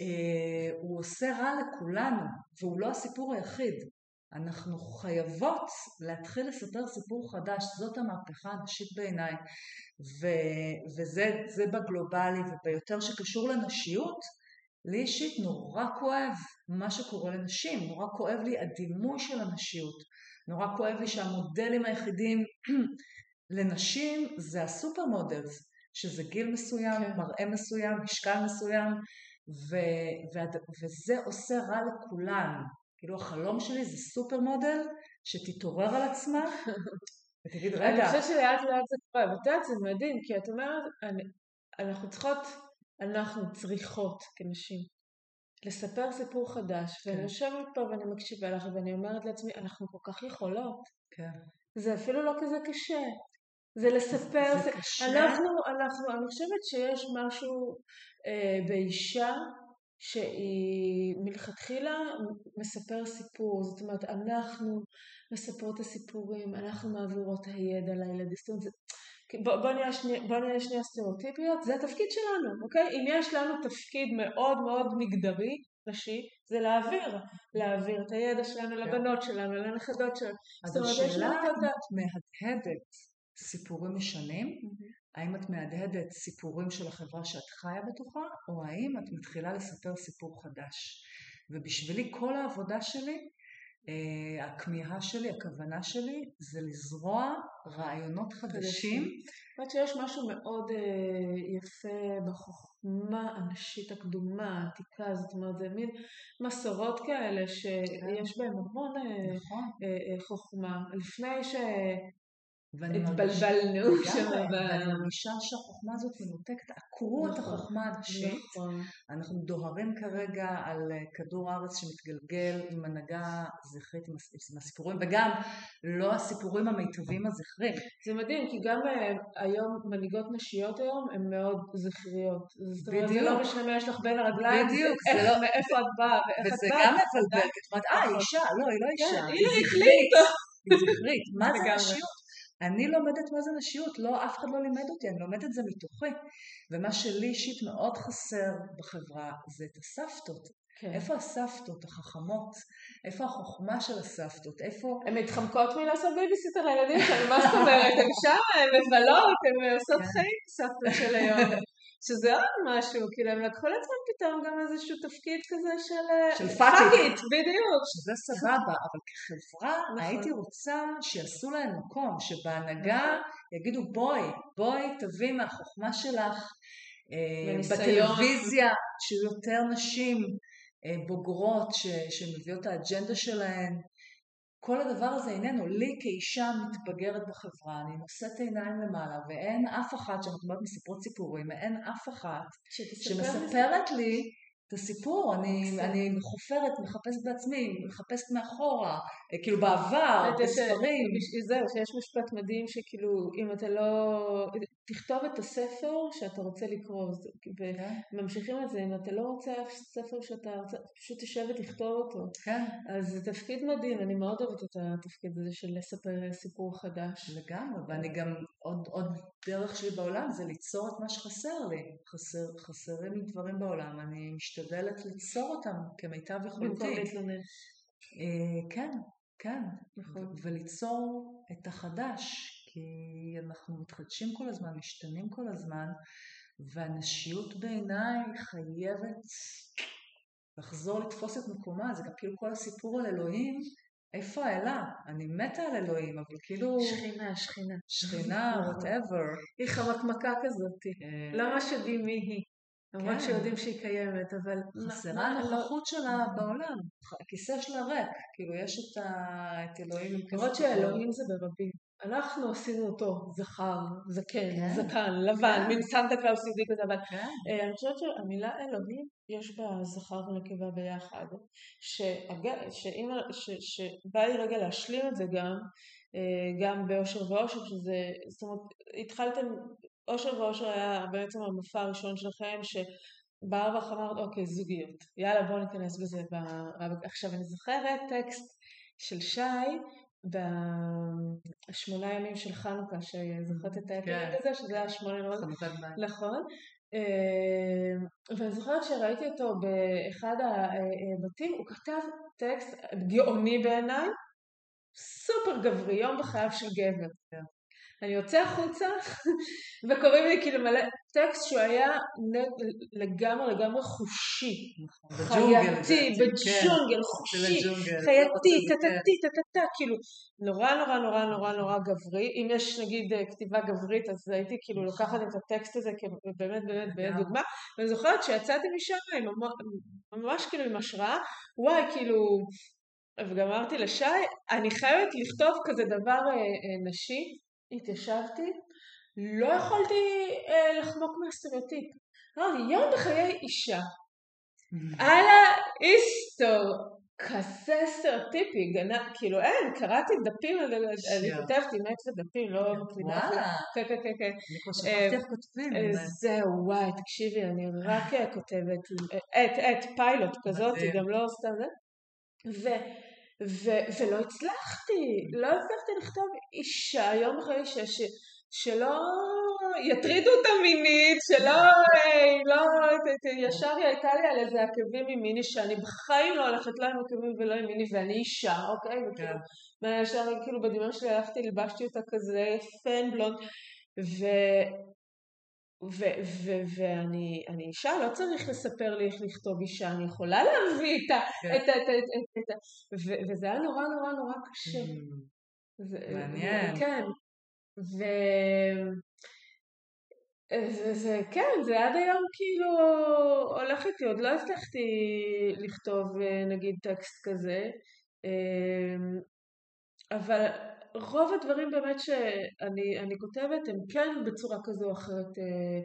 Speaker 2: אה, הוא עושה רע לכולנו, והוא לא הסיפור היחיד. אנחנו חייבות להתחיל לספר סיפור חדש, זאת המהפכה הנשית בעיניי, ו- וזה בגלובלי וביותר שקשור לנשיות, לי אישית נורא כואב מה שקורה לנשים, נורא כואב לי הדימוי של הנשיות, נורא כואב לי שהמודלים היחידים לנשים זה ה supermodels, שזה גיל מסוים, כן. מראה מסוים, משקל מסוים, ו- ו- וזה עושה רע לכולן. כאילו החלום שלי זה סופר מודל שתתעורר על עצמה ותגיד רגע.
Speaker 1: אני חושבת שלאט לאט זה קורה, ואת יודעת זה מדהים כי את אומרת אנחנו צריכות, אנחנו צריכות כנשים לספר סיפור חדש ואני כן. יושבת פה ואני מקשיבה לך ואני אומרת לעצמי אנחנו כל כך יכולות.
Speaker 2: כן.
Speaker 1: זה אפילו לא כזה קשה. זה לספר, זה, קשה. אנחנו, אנחנו, אני חושבת שיש משהו אה, באישה שהיא מלכתחילה מספר סיפור, זאת אומרת אנחנו מספרות את הסיפורים, אנחנו מעבירות הידע לילדים, זאת אומרת בוא, בוא, נהיה שני, שנייה סטריאוטיפיות, זה התפקיד שלנו, אוקיי? אם יש לנו תפקיד מאוד מאוד מגדרי, נשי, זה להעביר, להעביר את הידע שלנו כן. לבנות שלנו, לנכדות שלנו.
Speaker 2: אז השאלה מהדהדת סיפורים משנים, mm-hmm. האם את מהדהדת סיפורים של החברה שאת חיה בתוכה, או האם את מתחילה לספר סיפור חדש. ובשבילי כל העבודה שלי אה, הכמיהה שלי, הכוונה שלי, זה לזרוע רעיונות חדשים.
Speaker 1: אני חושבת שיש משהו מאוד אה, יפה בחוכמה הנשית הקדומה, העתיקה, זאת אומרת, זה מין מסורות כאלה שיש כן. בהן המון נכון. חוכמה. לפני ש... התבלבלנו
Speaker 2: שם. ואני מרגישה שהחוכמה הזאת מנותקת, עקרו את נכון, החוכמה הנשית. נכון. אנחנו דוהרים כרגע על אה, כדור הארץ שמתגלגל עם הנהגה זכרית, עם הסיפורים, וגם לא הסיפורים המיטביים הזכרים.
Speaker 1: זה מדהים, כי גם אה, היום מנהיגות נשיות היום הן מאוד זכריות. זאת אומרת, זה לא משנה מה יש לך בין הרגליים,
Speaker 2: בדיוק,
Speaker 1: לא... מאיפה את באה ואיך את באה.
Speaker 2: וזה גם מבלבל, את אומרת, אה, היא אישה, לא, היא לא אישה,
Speaker 1: כן, היא זכרית.
Speaker 2: היא זכרית, מה זה נשיות? אני לומדת מה זה נשיות, לא, אף אחד לא לימד אותי, אני לומדת את זה מתוכי. ומה שלי אישית מאוד חסר בחברה זה את הסבתות. כן. איפה הסבתות החכמות? איפה החוכמה של הסבתות? איפה...
Speaker 1: הן מתחמקות מלעשות בייביסיטר לילדים שלנו, מה זאת אומרת? הן שם, הן מבלות, הן עושות כן. חיים, סבתות של היום. שזה עוד משהו, כאילו הם לקחו לעצמם פתאום גם איזשהו תפקיד כזה של...
Speaker 2: אה, של פאקיט.
Speaker 1: בדיוק.
Speaker 2: שזה סבבה, אבל כחברה נכון. הייתי רוצה שיעשו להם מקום, שבהנהגה נכון. יגידו בואי, בואי תביאי מהחוכמה שלך, אה, בטלוויזיה, שיהיו יותר נשים אה, בוגרות שמביאות את האג'נדה שלהן, כל הדבר הזה איננו, לי כאישה מתבגרת בחברה, אני נושאת עיניים למעלה ואין אף אחת, שאנחנו מדברת מסיפורות סיפורים, אין אף אחת שמספרת לי את הסיפור, אני, אני מחופרת, מחפשת בעצמי, מחפשת מאחורה, אה, כאילו בעבר, בספרים.
Speaker 1: זהו, שיש משפט מדהים שכאילו אם אתה לא... תכתוב את הספר שאתה רוצה לקרוא, כן. וממשיכים את זה, אם אתה לא רוצה אף ספר שאתה רוצה, פשוט תשב ותכתוב אותו.
Speaker 2: כן.
Speaker 1: אז זה תפקיד מדהים, אני מאוד אוהבת את התפקיד הזה של לספר סיפור חדש.
Speaker 2: לגמרי, ואני גם, עוד, עוד דרך שלי בעולם זה ליצור את מה שחסר לי. חסר, חסרים לי דברים בעולם, אני משתדלת ליצור אותם כמיטב יכולתי. במקום להתלונן. אה, כן, כן. נכון. וליצור את החדש, כי אנחנו מתחדשים כל הזמן, משתנים כל הזמן, והנשיות בעיניי חייבת לחזור לתפוס את מקומה, זה גם כאילו כל הסיפור על אלוהים, איפה האלה? אני מתה על אלוהים, אבל כאילו...
Speaker 1: שכינה, שכינה.
Speaker 2: שכינה, וואטאבר.
Speaker 1: היא חמקמקה כזאת. כן. לא ממש יודעים מי היא. למרות כן. שיודעים שהיא קיימת, אבל...
Speaker 2: חסרה הנוכחות שלה בעולם. הכיסא שלה ריק. כאילו, יש את אלוהים עם
Speaker 1: כסף. למרות שאלוהים זה ברבים. אנחנו עשינו אותו זכר, זקן, כן. זקן, לבן, כן. מין סנטה קלאוס יהודי כזה, אבל כן. אה, אני חושבת שהמילה אלוהים יש בה זכר ונקבה ביחד, שבא לי רגע להשלים את זה גם, אה, גם באושר ואושר, שזה, זאת אומרת, התחלתם, אושר ואושר היה בעצם המופע הראשון שלכם, שבה הרווחה אמרת, אוקיי, זוגיות, יאללה בואו ניכנס בזה. עכשיו אני זוכרת טקסט של שי, בשמונה ימים של חנוכה, שזוכרת את ההפנינג כן. הזה, שזה היה שמונה ימים, נכון. אה, ואני זוכרת שראיתי אותו באחד הבתים, הוא כתב טקסט גאוני בעיניי, סופר גברי, יום בחייו של גבר. אני יוצא החוצה וקוראים לי כאילו מלא טקסט שהוא היה לגמרי לגמרי חושי, חייתי, בג'ונגל, כן. חושי, חייתי, טטטי, טטטה, כאילו נורא נורא נורא נורא נורא גברי, אם יש נגיד אה, כתיבה גברית אז הייתי כאילו לוקחת את הטקסט הזה באמת באמת באמת דוגמה, ואני זוכרת שיצאתי משם ממש כאילו עם השראה, וואי כאילו וגם אמרתי לשי, אני חייבת לכתוב כזה דבר אה, אה, נשי, התיישבתי, לא יכולתי אה, לחמוק מהסטריאוטיפ. אמרתי, יום בחיי אישה. אללה איסטו, כזה סטריאוטיפי, גנה, כאילו אין, קראתי דפים, אני כותבתי מת ודפים, לא
Speaker 2: מקליטה. וואלה.
Speaker 1: כן, כן, כן. כן.
Speaker 2: אני כבר שכחתי איך כותבים. אה,
Speaker 1: זהו, וואי, תקשיבי, אני רק אה, כותבת, את, את, פיילוט כזאת, גם לא סתם זה. ו- ולא הצלחתי, לא הצלחתי לכתוב אישה יום אחרי אישה ש- שלא יטרידו אותה מינית, שלא אה, לא, ישר היא הייתה לי על איזה עקבים עם מיני שאני בחיים לא הולכת לה עם עקבים ולא עם מיני ואני אישה, אוקיי? וכאילו, וישר כאילו בדמיון שלי הלכתי, לבשתי אותה כזה פן בלונד ו... ואני אישה, לא צריך לספר לי איך לכתוב אישה, אני יכולה להביא את ה... כן. את ה... את ה... את ה... וזה היה נורא נורא נורא קשה.
Speaker 2: Mm. מעניין.
Speaker 1: כן. ו... זה, זה, כן, זה עד היום כאילו הולך איתי, עוד לא הצלחתי לכתוב אה, נגיד טקסט כזה, אמ, אבל רוב הדברים באמת שאני כותבת הם כן בצורה כזו או אחרת אה,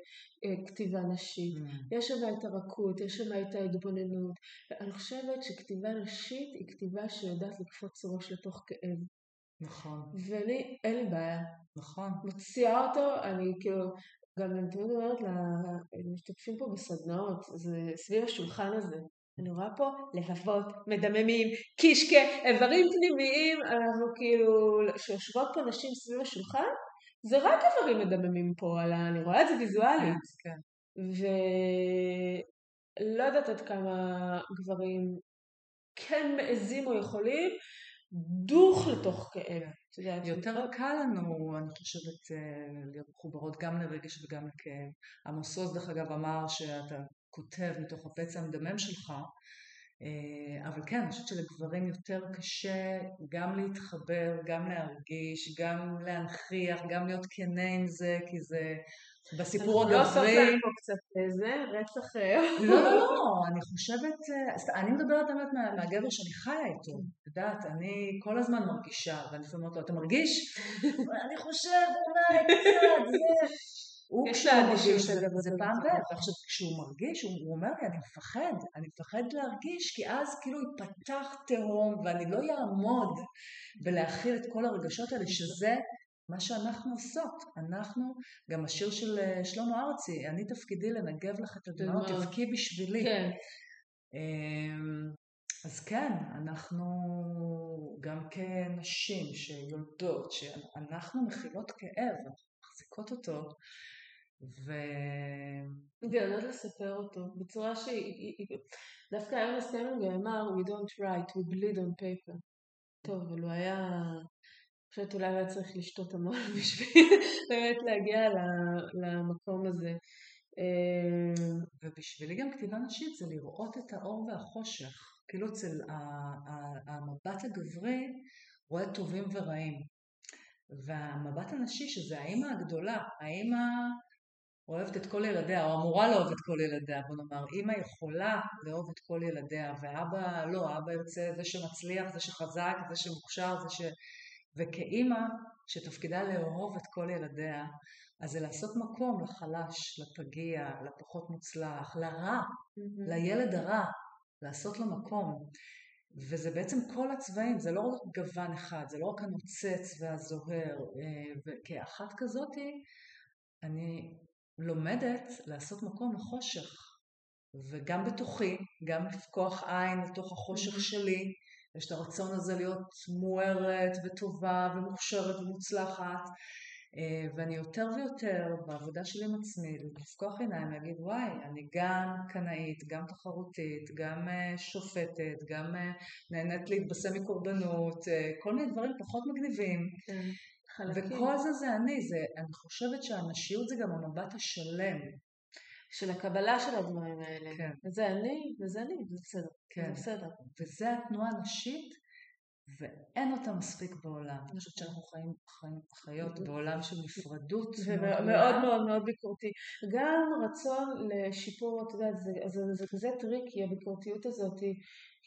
Speaker 1: אה, כתיבה נשית. Mm. יש שם את הרכות, יש שם את ההתבוננות. אני חושבת שכתיבה נשית היא כתיבה שיודעת לקפוץ ראש לתוך כאב.
Speaker 2: נכון.
Speaker 1: ואני, אין לי בעיה.
Speaker 2: נכון.
Speaker 1: מוציאה אותו, אני כאילו, גם אני תמיד אומרת למשתתפים פה בסדנאות, זה סביב השולחן הזה. אני רואה פה לבבות, מדממים, קישקה, איברים פנימיים, אנחנו כאילו, שיושבות פה נשים סביב השולחן, זה רק איברים מדממים פה, על ה... אני רואה את זה ויזואלית.
Speaker 2: כן, כן.
Speaker 1: ולא יודעת עד כמה גברים כן מעזים או יכולים, דוך לתוך כאב.
Speaker 2: יותר קל לנו, אני חושבת, אה, להיות מחוברות גם לרגש וגם לכאב. עמוס עוז, דרך אגב, אמר שאתה כותב מתוך הפצע המדמם שלך, אה, אבל כן, אני חושבת שלגברים יותר קשה גם להתחבר, גם להרגיש, גם להנכיח, גם להיות כנה עם זה, כי זה בסיפור הגברי...
Speaker 1: אנחנו לא עושות פה קצת איזה רצח... אה,
Speaker 2: לא, לא, לא, אני חושבת, אה, אני מדברת באמת מהגבר שאני חיה איתו, את יודעת, אני כל הזמן מרגישה, ואני לפעמים אומרת לו, אתה מרגיש? אני חושב, אולי קצת, זה... הוא כשהוא מרגיש, זה פעם בערך, עכשיו כשהוא מרגיש, הוא אומר לי, אני מפחד, אני מפחד להרגיש, כי אז כאילו יפתח תהום ואני לא אעמוד בלהכיל את כל הרגשות האלה, שזה מה שאנחנו עושות. אנחנו, גם השיר של אה, שלמה ארצי, אני תפקידי לנגב לך את הדמעות, תבכי בשבילי.
Speaker 1: כן.
Speaker 2: אמ, אז כן, אנחנו גם כנשים שיולדות, שאנחנו מכילות כאב, אנחנו מחזיקות אותו, ו...
Speaker 1: ויודעות לספר אותו בצורה שהיא... דווקא ארנס סטמנגר אמר We don't write, we bleed on paper. טוב, אבל הוא היה... אני חושבת אולי היה צריך לשתות המון בשביל באמת להגיע למקום הזה.
Speaker 2: אמ, ובשבילי גם כתיבה נשית זה לראות את האור והחושך. כאילו אצל המבט הגברי רואה טובים ורעים. והמבט הנשי, שזה האימא הגדולה, האימא אוהבת את כל ילדיה, או אמורה לאהוב את כל ילדיה, בוא נאמר, אימא יכולה לאהוב את כל ילדיה, ואבא לא, אבא יוצא זה שמצליח, זה שחזק, זה שמוכשר, זה ש... וכאימא שתפקידה לאהוב את כל ילדיה, אז זה לעשות מקום לחלש, לפגיע, לפחות מוצלח, לרע, mm-hmm. לילד הרע, לעשות לו מקום. וזה בעצם כל הצבעים, זה לא רק גוון אחד, זה לא רק הנוצץ והזוהר, אה, וכאחת כזאתי, אני לומדת לעשות מקום לחושך, וגם בתוכי, גם לפקוח עין לתוך החושך mm-hmm. שלי, יש את הרצון הזה להיות מוארת וטובה ומוכשרת ומוצלחת, אה, ואני יותר ויותר בעבודה שלי עם עצמי, לפקוח עיניים, להגיד וואי, אני גם קנאית, גם תחרותית, גם אה, שופטת, גם אה, נהנית להתבשם מקורבנות, כל מיני דברים פחות מגניבים. כן. חלקים. וכל זה זה אני, זה, אני חושבת שהנשיות זה גם המבט השלם.
Speaker 1: של הקבלה של הדברים האלה. כן. וזה אני, וזה אני, זה בסדר.
Speaker 2: כן. זה בסדר. וזה התנועה הנשית, ואין אותה מספיק בעולם. אני חושבת שאנחנו חיים, חיים חיות בעולם של נפרדות.
Speaker 1: ומאוד מאוד מאוד ביקורתי. גם רצון לשיפור, את יודעת, זה, זה, זה, זה כזה טריקי, הביקורתיות הזאת.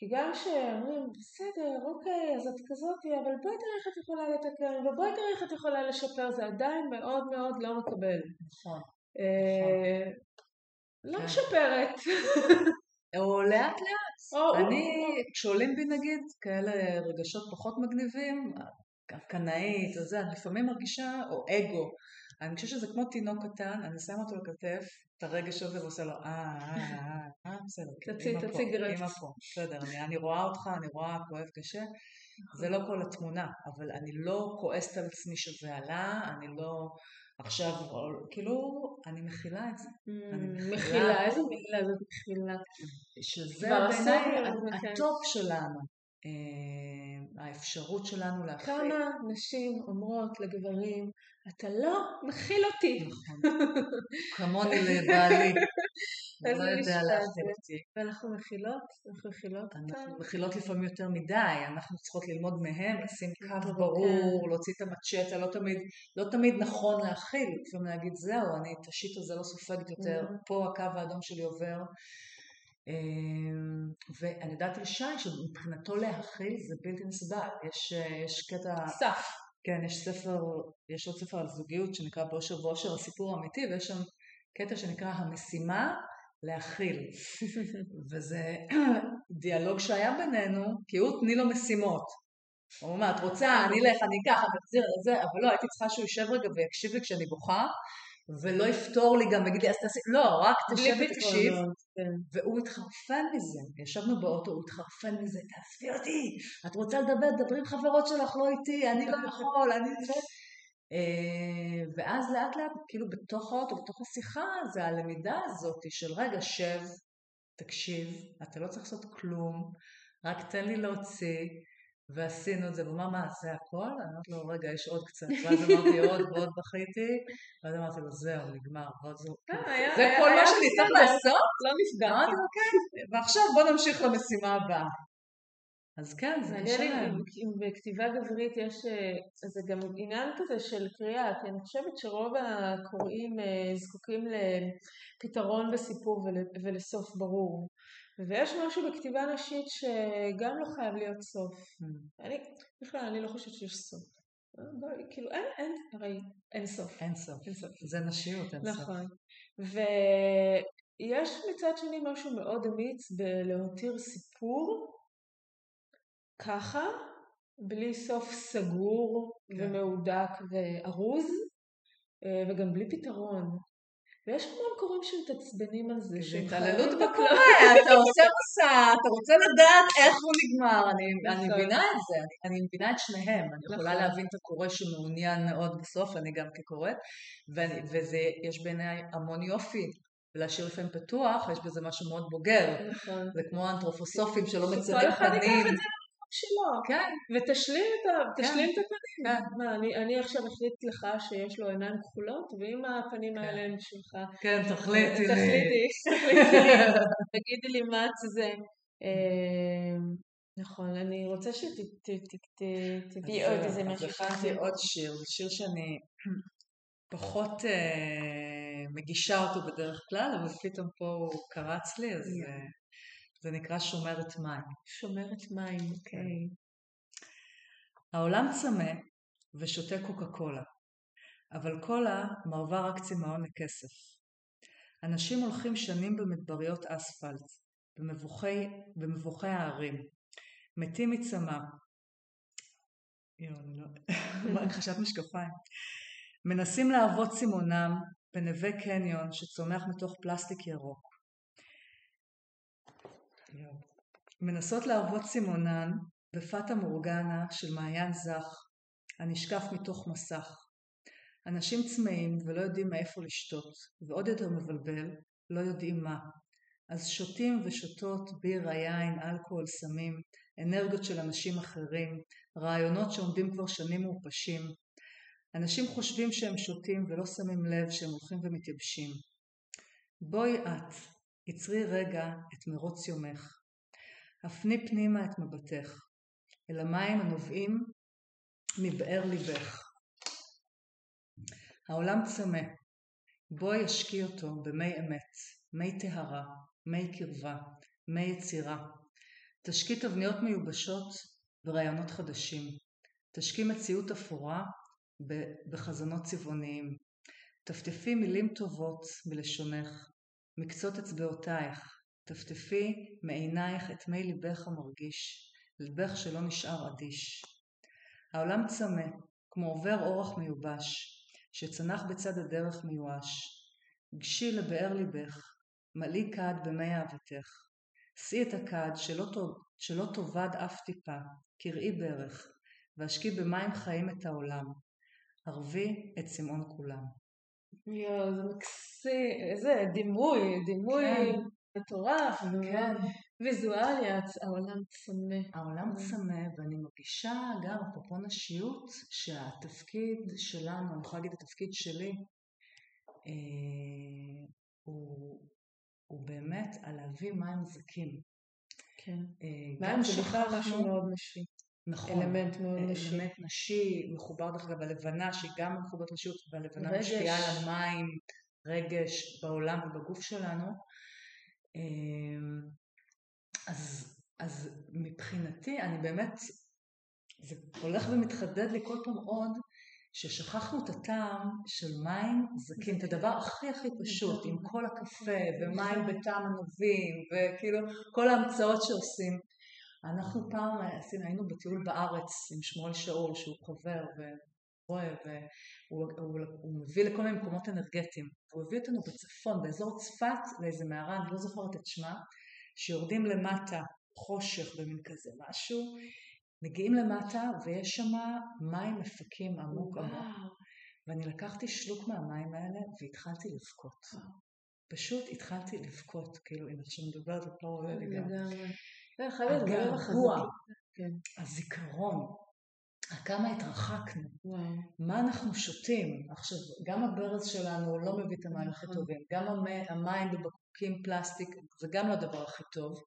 Speaker 1: כי גם כשאומרים, בסדר, אוקיי, אז את כזאתי, אבל בואי תראי איך את יכולה לתקן, ובואי תראי איך את יכולה לשפר, זה עדיין מאוד מאוד לא מקבל.
Speaker 2: נכון.
Speaker 1: אה, לא כן. משפרת.
Speaker 2: או לאט לאט. אני, כשעולים בי נגיד כאלה רגשות פחות מגניבים, קנאית, או זה, אני לפעמים מרגישה, או אגו. אני חושבת שזה כמו תינוק קטן, אני שם אותו לכתף, את הרגש הזה ועושה לו, אה, אה, אה, אה, בסדר,
Speaker 1: תציג, תציג
Speaker 2: רץ. אמא פה, בסדר, אני רואה אותך, אני רואה, כואב קשה, זה לא כל התמונה, אבל אני לא כועסת על עצמי שזה עלה, אני לא עכשיו, כאילו, אני מכילה את זה.
Speaker 1: מכילה, איזה מילה זאת מכילה?
Speaker 2: שזה בעיניי הטופ שלנו. האפשרות שלנו להכיל.
Speaker 1: כמה נשים אומרות לגברים, אתה לא מכיל אותי. נכון.
Speaker 2: כמוני לבעלי. לא יודע להכיל אותי.
Speaker 1: ואנחנו מכילות, אנחנו מכילות אותם.
Speaker 2: אנחנו מכילות לפעמים יותר מדי, אנחנו צריכות ללמוד מהם, לשים קו ברור, להוציא את המצ'טה, לא תמיד, לא תמיד נכון להכיל, לפעמים להגיד זהו, אני את השיט הזה לא סופגת יותר, mm-hmm. פה הקו האדום שלי עובר. אמ, ואני יודעת על שי שמבחינתו להכיל זה בלתי נסבל, יש, יש קטע...
Speaker 1: סף.
Speaker 2: כן, יש ספר, יש עוד ספר על זוגיות שנקרא באושר ואושר הסיפור האמיתי, ויש שם קטע שנקרא המשימה להכיל. וזה דיאלוג שהיה בינינו, כי הוא תני לו משימות. הוא אומר, את רוצה, אני אלך, אני אקח, אני אחזיר זה, אבל לא, הייתי צריכה שהוא יישב רגע ויקשיב לי כשאני בוכה, ולא יפתור לי גם, יגיד לי, אז תעשי, לא, רק תשב ותקשיב, כן. והוא התחרפן מזה, ישבנו באוטו, הוא התחרפן מזה, תעזבי אותי, את רוצה לדבר, דברי עם חברות שלך, לא איתי, אני לא יכול, אני. אה, ואז לאט לאט, כאילו בתוך האוטו, בתוך השיחה, זה הלמידה הזאת של רגע, שב, תקשיב, אתה לא צריך לעשות כלום, רק תן לי להוציא, ועשינו את זה, והוא אמר, מה, זה הכל? אמרתי לו, רגע, יש עוד קצת. ואז אמרתי עוד ועוד בכיתי, ואז אמרתי לו, זהו, נגמר. אה, זה כל מה שאני צריך לעשות?
Speaker 1: לא נפגע.
Speaker 2: אמרתי לו, כן, ועכשיו בוא נמשיך למשימה הבאה. אז כן, זה
Speaker 1: מעניין אם בכתיבה גברית יש, אה, זה גם עניין כזה של קריאה, כי אני חושבת שרוב הקוראים אה, זקוקים לפתרון בסיפור ולסוף ברור. ויש משהו בכתיבה נשית שגם לא חייב להיות סוף. Mm. אני, בכלל, אני לא חושבת שיש סוף. כאילו, אין, אין, הרי אין סוף.
Speaker 2: אין סוף. אין סוף. זה נשיות, אין
Speaker 1: סוף. נכון. ויש מצד שני משהו מאוד אמיץ בלהותיר סיפור ככה, בלי סוף סגור כן. ומהודק וארוז, אה, וגם בלי פתרון. ויש המון קוראים שמתעצבנים על זה.
Speaker 2: זה התעללות בקורא, אתה עושה מסע, אתה רוצה לדעת איך הוא נגמר, אני, אני נכון. מבינה את זה, אני, מבינה את שניהם, אני יכולה נכון. להבין את הקורא שמעוניין מאוד בסוף, אני גם כקוראת, ויש בעיניי המון יופי ולהשאיר לפעמים פתוח, יש בזה משהו מאוד בוגר. נכון. זה כמו האנתרופוסופים שלא מציינים פנים.
Speaker 1: שלו.
Speaker 2: כן.
Speaker 1: ותשלים את, ה... כן. את הפנים. כן. מה, אני, אני עכשיו אחליט לך שיש לו עיניים כחולות, ואם הפנים כן. האלה הם שלך...
Speaker 2: כן, תחליטי לי.
Speaker 1: תחליטי, תחליטי לי. תגידי לי מה את זה. אמ, נכון, אני רוצה שתביאי עוד איזה משהו.
Speaker 2: אז הכנתי עוד שיר, זה שיר שאני פחות אה, מגישה אותו בדרך כלל, אבל פתאום פה הוא קרץ לי, אז... זה נקרא שומרת מים.
Speaker 1: שומרת מים, אוקיי.
Speaker 2: העולם צמא ושותה קוקה קולה, אבל קולה מרווה רק צמאון לכסף. אנשים הולכים שנים במדבריות אספלט, במבוכי, במבוכי הערים, מתים מצמא. לא... חשבת משקפיים. מנסים להוות צימונם בנווה קניון שצומח מתוך פלסטיק ירוק. מנסות להרבות סימונן בפאטה מורגנה של מעיין זך הנשקף מתוך מסך. אנשים צמאים ולא יודעים מאיפה לשתות, ועוד יותר מבלבל, לא יודעים מה. אז שותים ושותות בירה, יין, אלכוהול, סמים, אנרגיות של אנשים אחרים, רעיונות שעומדים כבר שנים מעופשים. אנשים חושבים שהם שותים ולא שמים לב שהם הולכים ומתייבשים. בואי את, עצרי רגע את מרוץ יומך. הפני פנימה את מבטך, אל המים הנובעים מבאר ליבך. העולם צמא, בואי ישקי אותו במי אמת, מי טהרה, מי קרבה, מי יצירה. תשקי תבניות מיובשות ורעיונות חדשים. תשקי מציאות אפורה בחזונות צבעוניים. טפטפי מילים טובות מלשונך, מקצות אצבעותייך, טפטפי מעינייך את מי ליבך המרגיש, ליבך שלא נשאר אדיש. העולם צמא, כמו עובר אורח מיובש, שצנח בצד הדרך מיואש. גשי לבאר ליבך, מלאי כד במי אהבתך. שאי את הכד שלא, שלא תאבד אף טיפה, קראי ברך, והשקי במים חיים את העולם. ערבי את צמאון כולם.
Speaker 1: יואו, זה מקסים, איזה דימוי, דימוי כן. מטורף.
Speaker 2: כן.
Speaker 1: ויזואלי, העולם צמא.
Speaker 2: העולם צמא, ואני מרגישה גם, אפרופו נשיות, שהתפקיד שלנו, אני יכולה להגיד התפקיד שלי, אה, הוא, הוא באמת על להביא מים זכים.
Speaker 1: כן. אה, מים זה בכלל משהו מאוד נשי.
Speaker 2: נכון.
Speaker 1: אלמנט מאוד נשי.
Speaker 2: אלמנט נשי, מחובר דרך אגב הלבנה, שהיא גם מחוברת נשיות, והלבנה משפיעה על המים, רגש בעולם ובגוף שלנו. אה, אז, אז מבחינתי, אני באמת, זה הולך ומתחדד לי כל פעם עוד, ששכחנו את הטעם של מים זקים, את הדבר הכי הכי פשוט, עם כל הקפה ומים בטעם ענבים וכאילו כל ההמצאות שעושים. אנחנו פעם עשינו, היינו בטיול בארץ עם שמואל שאול שהוא חבר ורואה והוא הוא, הוא מביא לכל מיני מקומות אנרגטיים. הוא הביא אותנו בצפון, באזור צפת, לאיזה מערה, אני לא זוכרת את שמה, שיורדים למטה, חושך במין כזה משהו, מגיעים למטה ויש שם מים מפקים עמוק עמוק. ואני לקחתי שלוק מהמים האלה והתחלתי לבכות. פשוט התחלתי לבכות, כאילו, אם עכשיו מדברת זה פה עולה לי גם. הגעגוע, כן. הזיכרון, כמה התרחקנו, מה אנחנו שותים. עכשיו, גם הברז שלנו לא מביא את המים הכי נכון. טובים, גם המים בבקבוקים פלסטיק זה גם לא הדבר הכי טוב.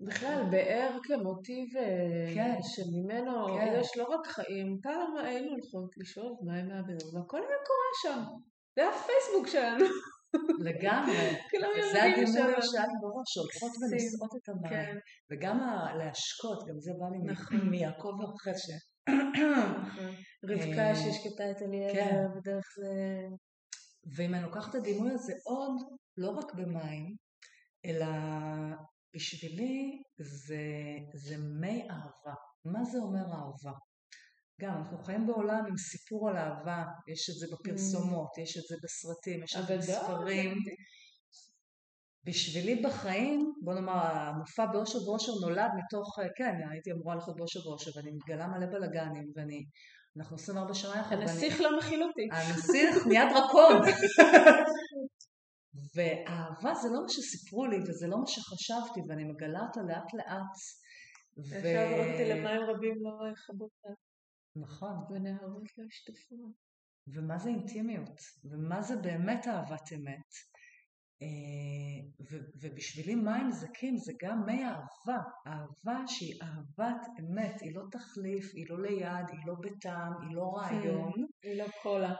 Speaker 1: בכלל, באר כמוטיב אה, כן. שממנו כן. יש לא רק חיים, פעם היינו הולכות לשאול מים מהבאר, והכל היה קורה שם. זה הפייסבוק שלנו.
Speaker 2: לגמרי. זה הדימוי שהיה בראש, שהולכות ונושאות את המים. כן. וגם להשקות, גם זה בא לי נכון. מיעקב הרחשת.
Speaker 1: נכון. רבקה אה, שהשקטה את אליעזר, כן. ודרך זה...
Speaker 2: ואם אני לוקחת את הדימוי הזה עוד, לא רק במים, אלא בשבילי זה, זה מי אהבה. מה זה אומר אהבה? גם, אנחנו חיים בעולם עם סיפור על אהבה, יש את זה בפרסומות, mm. יש את זה בסרטים, יש את זה בספרים. בשבילי בחיים, בוא נאמר, המופע באושר ואושר נולד מתוך, כן, הייתי אמורה ללכות באושר ואושר, ואני מגלה מלא בלאגנים, ואני, אנחנו 24 שנה
Speaker 1: יחד. הנסיך לא מכיל אותי.
Speaker 2: הנסיך נהיה דרקון. ואהבה זה לא מה שסיפרו לי, וזה לא מה שחשבתי, ואני מגלה אותה לאט לאט.
Speaker 1: לראות אותי למים רבים לא יכבו אותה.
Speaker 2: נכון.
Speaker 1: ונהרות לא ישטפו.
Speaker 2: ומה זה אינטימיות, ומה זה באמת אהבת אמת. אה, ו- ובשבילי מים זכים זה גם מי אהבה, אהבה שהיא אהבת אמת, היא לא תחליף, היא לא ליד, היא לא בטעם, היא לא רעיון.
Speaker 1: היא לא קולה.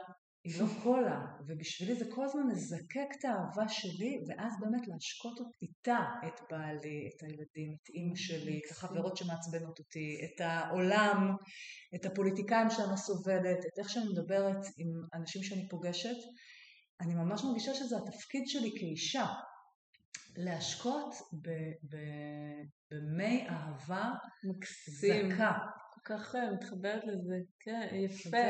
Speaker 2: היא לא קולה, ובשבילי זה כל הזמן לזקק את האהבה שלי, ואז באמת להשקות איתה את בעלי, את הילדים, את אימא שלי, את החברות שמעצבנות אותי, את העולם, את הפוליטיקאים שאני סובלת, את איך שאני מדברת עם אנשים שאני פוגשת. אני ממש מרגישה שזה התפקיד שלי כאישה, להשקות במי אהבה
Speaker 1: מקסים. זכה. כך אה, מתחברת לזה, כן, יפה.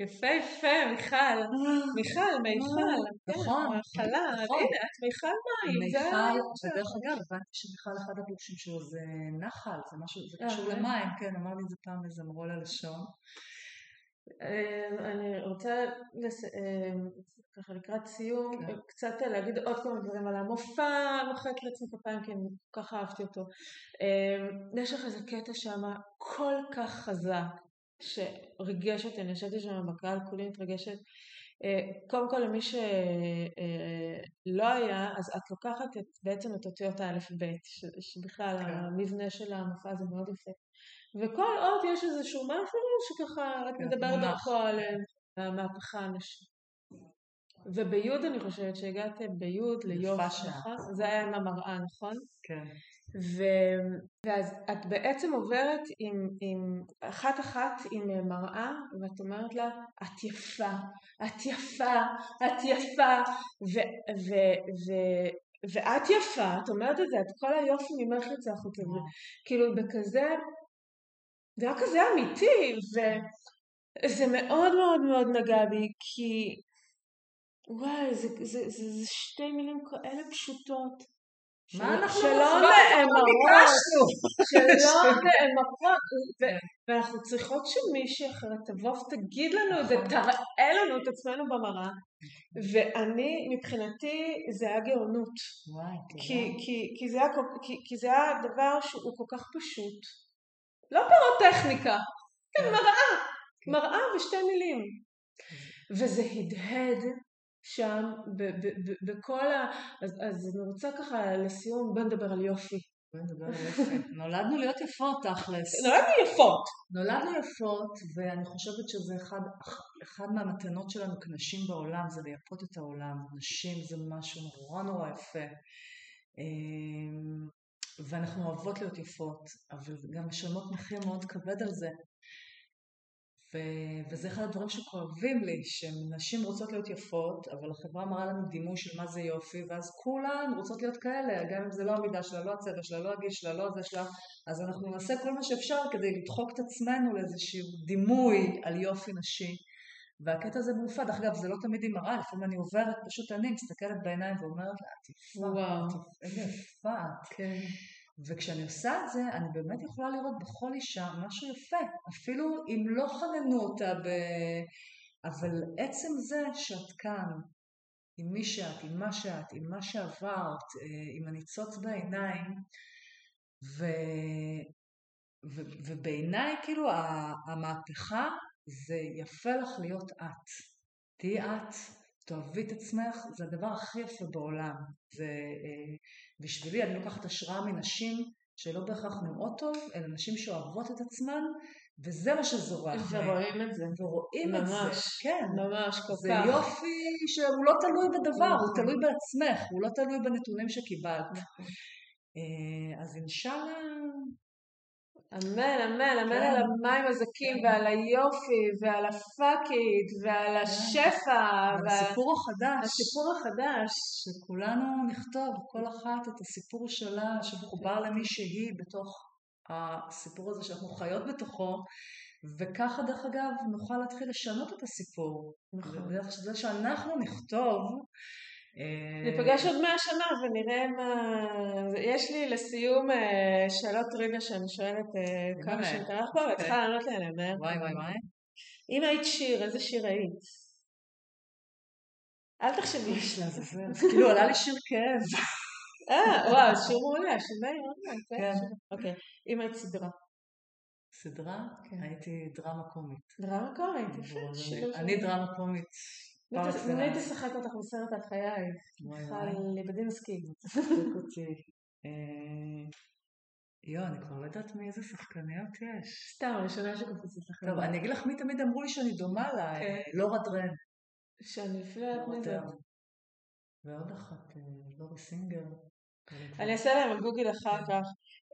Speaker 1: יפה יפה, מיכל, מיכל, מיכל,
Speaker 2: כן, נכון,
Speaker 1: מחלה, נכון. הנה, את מיכל מים,
Speaker 2: מיכל, ודרך אגב, הבנתי שמיכל אחד הפרושים שלו זה נחל, זה משהו, זה אה, קשור כן. למים, כן, אמר לי את זה פעם איזה מורה ללשון.
Speaker 1: אה, אני רוצה ככה לקראת סיום, כן. קצת להגיד עוד כמה דברים על המופע, מוחק לעצמי כפיים כי אני כל כך אהבתי אותו. יש לך איזה קטע שם כל כך חזק, שריגש אותי, אני ישבתי שם בקהל, כולי מתרגשת. אה, קודם כל למי שלא אה, היה, אז את לוקחת את, בעצם את אותיות האלף-בית, שבכלל כן. המבנה של המופע הזה מאוד יפה. וכל אות יש איזשהו משהו שככה את כן, מדברת דרכו על אה, המהפכה הנשית. וביוד אני חושבת שהגעתם ביוד ליופי, נכון? זה היה עם המראה, נכון?
Speaker 2: כן.
Speaker 1: ו... ואז את בעצם עוברת עם, עם אחת אחת עם מראה ואת אומרת לה את יפה, את יפה, את יפה ו, ו, ו, ואת יפה, את אומרת את זה, את כל היופי ממך יצא החוצה, כאילו בכזה, זה היה כזה אמיתי וזה מאוד מאוד מאוד נגע בי כי וואי זה, זה, זה, זה שתי מילים כאלה פשוטות
Speaker 2: מה אנחנו
Speaker 1: שלא נאמרות? שלא נאמרות, ואנחנו צריכות שמישהי אחרת תבוא ותגיד לנו את זה,
Speaker 2: נכון.
Speaker 1: תראה לנו את עצמנו במראה, ואני, מבחינתי, זה היה גאונות,
Speaker 2: וואי.
Speaker 1: כי, כי, כי, זה היה, כל- כי, כי זה היה דבר שהוא כל כך פשוט, לא פירוטכניקה, כן, מראה, מראה ושתי מילים, וזה הדהד שם בכל ה... אז, אז אני רוצה ככה לסיום, בוא נדבר על יופי.
Speaker 2: בואי נדבר על יופי. נולדנו להיות יפות תכלס.
Speaker 1: נולדנו יפות.
Speaker 2: נולדנו יפות, ואני חושבת שזה אחד, אחד מהמתנות שלנו כנשים בעולם, זה לייפות את העולם. נשים זה משהו נורא נורא יפה. ואנחנו אוהבות להיות יפות, אבל גם משלמות מחיר מאוד כבד על זה. ו- וזה אחד הדברים שכואבים לי, שנשים רוצות להיות יפות, אבל החברה מראה לנו דימוי של מה זה יופי, ואז כולן רוצות להיות כאלה, גם אם זה לא המידה שלה, לא הצבע שלה, לא הגיל שלה, לא זה שלה, אז אנחנו נעשה כל מה שאפשר כדי לדחוק את עצמנו לאיזשהו דימוי על יופי נשי. והקטע הזה מעופה, דרך אגב, זה לא תמיד עם מראה, לפעמים אני עוברת, פשוט אני מסתכלת בעיניים ואומרת לה, את יפה,
Speaker 1: וואו.
Speaker 2: את יפה, איזה יפה את.
Speaker 1: כן.
Speaker 2: וכשאני עושה את זה, אני באמת יכולה לראות בכל אישה משהו יפה, אפילו אם לא חננו אותה ב... אבל עצם זה שאת כאן, עם מי שאת, עם מה שאת, עם מה שעברת, אה, עם הניצוץ בעיניים, ו... ו... ובעיניי כאילו המהפכה זה יפה לך להיות את. תהיי את, תאהבי את עצמך, זה הדבר הכי יפה בעולם. זה אה, בשבילי, אני לוקחת השראה מנשים שלא בהכרח נראות טוב, אלא נשים שאוהבות את עצמן, וזה מה שזורח.
Speaker 1: ורואים את זה.
Speaker 2: ורואים את זה.
Speaker 1: ממש.
Speaker 2: כן.
Speaker 1: ממש כל
Speaker 2: זה
Speaker 1: כך.
Speaker 2: יופי שהוא לא תלוי בדבר, הוא
Speaker 1: נכון.
Speaker 2: תלוי בעצמך, הוא לא תלוי בנתונים שקיבלת.
Speaker 1: נכון.
Speaker 2: אה, אז אינשאללה,
Speaker 1: אמן, אמן, אמן
Speaker 2: כן.
Speaker 1: על המים הזכים ועל היופי ועל הפאקית ועל השפע ועל
Speaker 2: הסיפור החדש,
Speaker 1: הסיפור החדש.
Speaker 2: שכולנו נכתוב, כל אחת את הסיפור שלה, שמחובר למי שהיא בתוך הסיפור הזה שאנחנו חיות בתוכו, וככה דרך אגב נוכל להתחיל לשנות את הסיפור.
Speaker 1: נכון.
Speaker 2: זה שאנחנו נכתוב,
Speaker 1: ניפגש עוד מאה שנה ונראה מה... יש לי לסיום אה, שאלות טריוויה שאני שואלת אה, כמה? שנתארח פה, ואת
Speaker 2: אוקיי.
Speaker 1: צריכה לענות לי עליהן. מהר.
Speaker 2: וואי וואי וואי,
Speaker 1: אם היית שיר, איזה שיר היית? אל תחשבי.
Speaker 2: יש לעזאזל, זה כאילו עלה לי שיר כאב.
Speaker 1: אה, וואו, שיר מעולה, שומעים?
Speaker 2: כן.
Speaker 1: אוקיי. אם היית סדרה.
Speaker 2: סדרה,
Speaker 1: כן.
Speaker 2: הייתי דרמה קומית.
Speaker 1: דרמה קומית, יפה.
Speaker 2: אני- דרמה קומית.
Speaker 1: מי
Speaker 2: אקסלנס.
Speaker 1: מי תשחק אותך בסרט על חיי?
Speaker 2: וואי.
Speaker 1: ליבדינסקי.
Speaker 2: אה, יואו, אני כבר לא יודעת מאיזה שחקניות יש.
Speaker 1: סתם, הראשונה שקופצת לך.
Speaker 2: טוב, אני אגיד לך מי תמיד אמרו לי שאני דומה לה,
Speaker 1: כן.
Speaker 2: אה, לורה דרן.
Speaker 1: שאני אפילו לא יודעת מי זאת.
Speaker 2: ועוד אחת, אה, לורי סינגר.
Speaker 1: אני אעשה להם בגוגל אחר כך.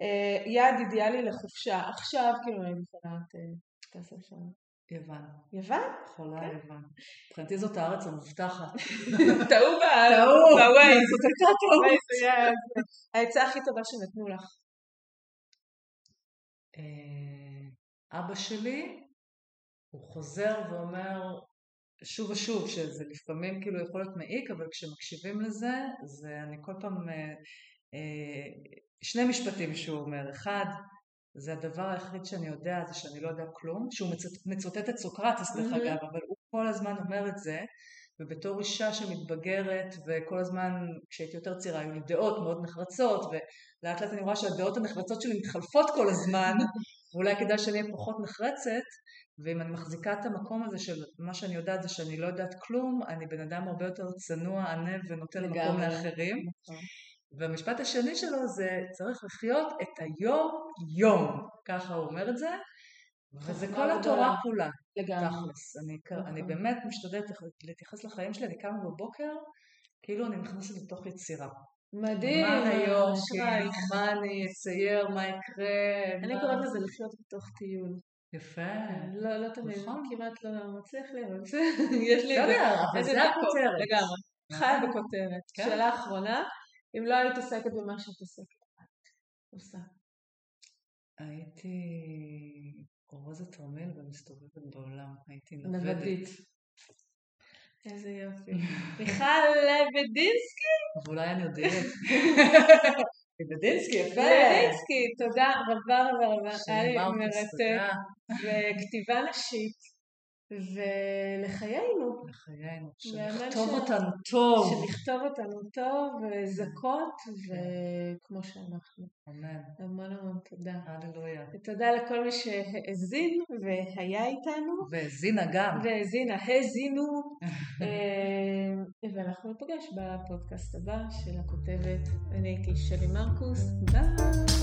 Speaker 1: אה, יעד אידיאלי לחופשה. עכשיו, כאילו, אני. אה, תעשה שם.
Speaker 2: יוון.
Speaker 1: יוון?
Speaker 2: חולה
Speaker 1: כן.
Speaker 2: יוון. מבחינתי זאת הארץ המובטחת.
Speaker 1: טעו ב...
Speaker 2: טעו.
Speaker 1: בווייז.
Speaker 2: זאת הייתה טעות.
Speaker 1: העצה הכי טובה שנתנו לך.
Speaker 2: אה, אבא שלי, הוא חוזר ואומר שוב ושוב שזה לפעמים כאילו יכול להיות מעיק, אבל כשמקשיבים לזה, זה אני כל פעם, אה, אה, שני משפטים שהוא אומר. אחד, זה הדבר היחיד שאני יודע, זה שאני לא יודע כלום, שהוא מצט- מצוטט את סוקרטס דרך
Speaker 1: מהמם.
Speaker 2: אגב, אבל הוא כל הזמן אומר את זה, ובתור אישה שמתבגרת, וכל הזמן, כשהייתי יותר צעירה, היו לי דעות מאוד נחרצות, ולאט לאט אני רואה שהדעות הנחרצות שלי מתחלפות כל הזמן, ואולי כדאי שאני אהיה פחות נחרצת, ואם אני מחזיקה את המקום הזה של מה שאני יודעת זה שאני לא יודעת כלום, אני בן אדם הרבה יותר צנוע, ענה ונותן מקום. לאחרים.
Speaker 1: נכון.
Speaker 2: והמשפט השני שלו זה צריך לחיות את היום-יום, ככה הוא אומר את זה, וזה
Speaker 1: חוכמה
Speaker 2: כל. התורה כולה,
Speaker 1: לגמרי.
Speaker 2: תכלס. אני,
Speaker 1: נכון.
Speaker 2: אני באמת משתדלת להתייחס לחיים שלי, אני קמה בבוקר, כאילו אני נכנסת לתוך יצירה.
Speaker 1: מדהים.
Speaker 2: מה היום. כאילו, מה אני אצייר, מה יקרה,
Speaker 1: אני קוראת לזה לחיות בתוך טיול.
Speaker 2: יפה.
Speaker 1: לא, לא תמיד,
Speaker 2: נכון.
Speaker 1: כמעט לא מצליח לי, אבל יש לי
Speaker 2: לא
Speaker 1: את זה.
Speaker 2: יודע, אבל זה הכותרת.
Speaker 1: לגמרי. חיה בכותרת.
Speaker 2: כן.
Speaker 1: שאלה אחרונה, אם לא היית עוסקת במה שאת עוסקת, את עושה?
Speaker 2: הייתי אורזת תרמיל ומסתובבת בעולם, הייתי נוודת.
Speaker 1: נוודית. איזה יופי. מיכל לבדינסקי?
Speaker 2: ואולי אני עוד אהיה. לבדינסקי, יפה.
Speaker 1: לבדינסקי, תודה רבה רבה רבה. היה לי מרתק. וכתיבה נשית. ולחיינו.
Speaker 2: לחיינו, שנכתוב אותנו טוב.
Speaker 1: שנכתוב אותנו טוב, וזכות, וכמו שאנחנו.
Speaker 2: אמן.
Speaker 1: המון המון תודה.
Speaker 2: הללויה.
Speaker 1: ותודה לכל מי שהאזין והיה איתנו.
Speaker 2: והאזינה גם.
Speaker 1: והאזינה, האזינו. אה, ואנחנו ניפגש בפודקאסט הבא של הכותבת. אני הייתי שלי מרקוס. ביי.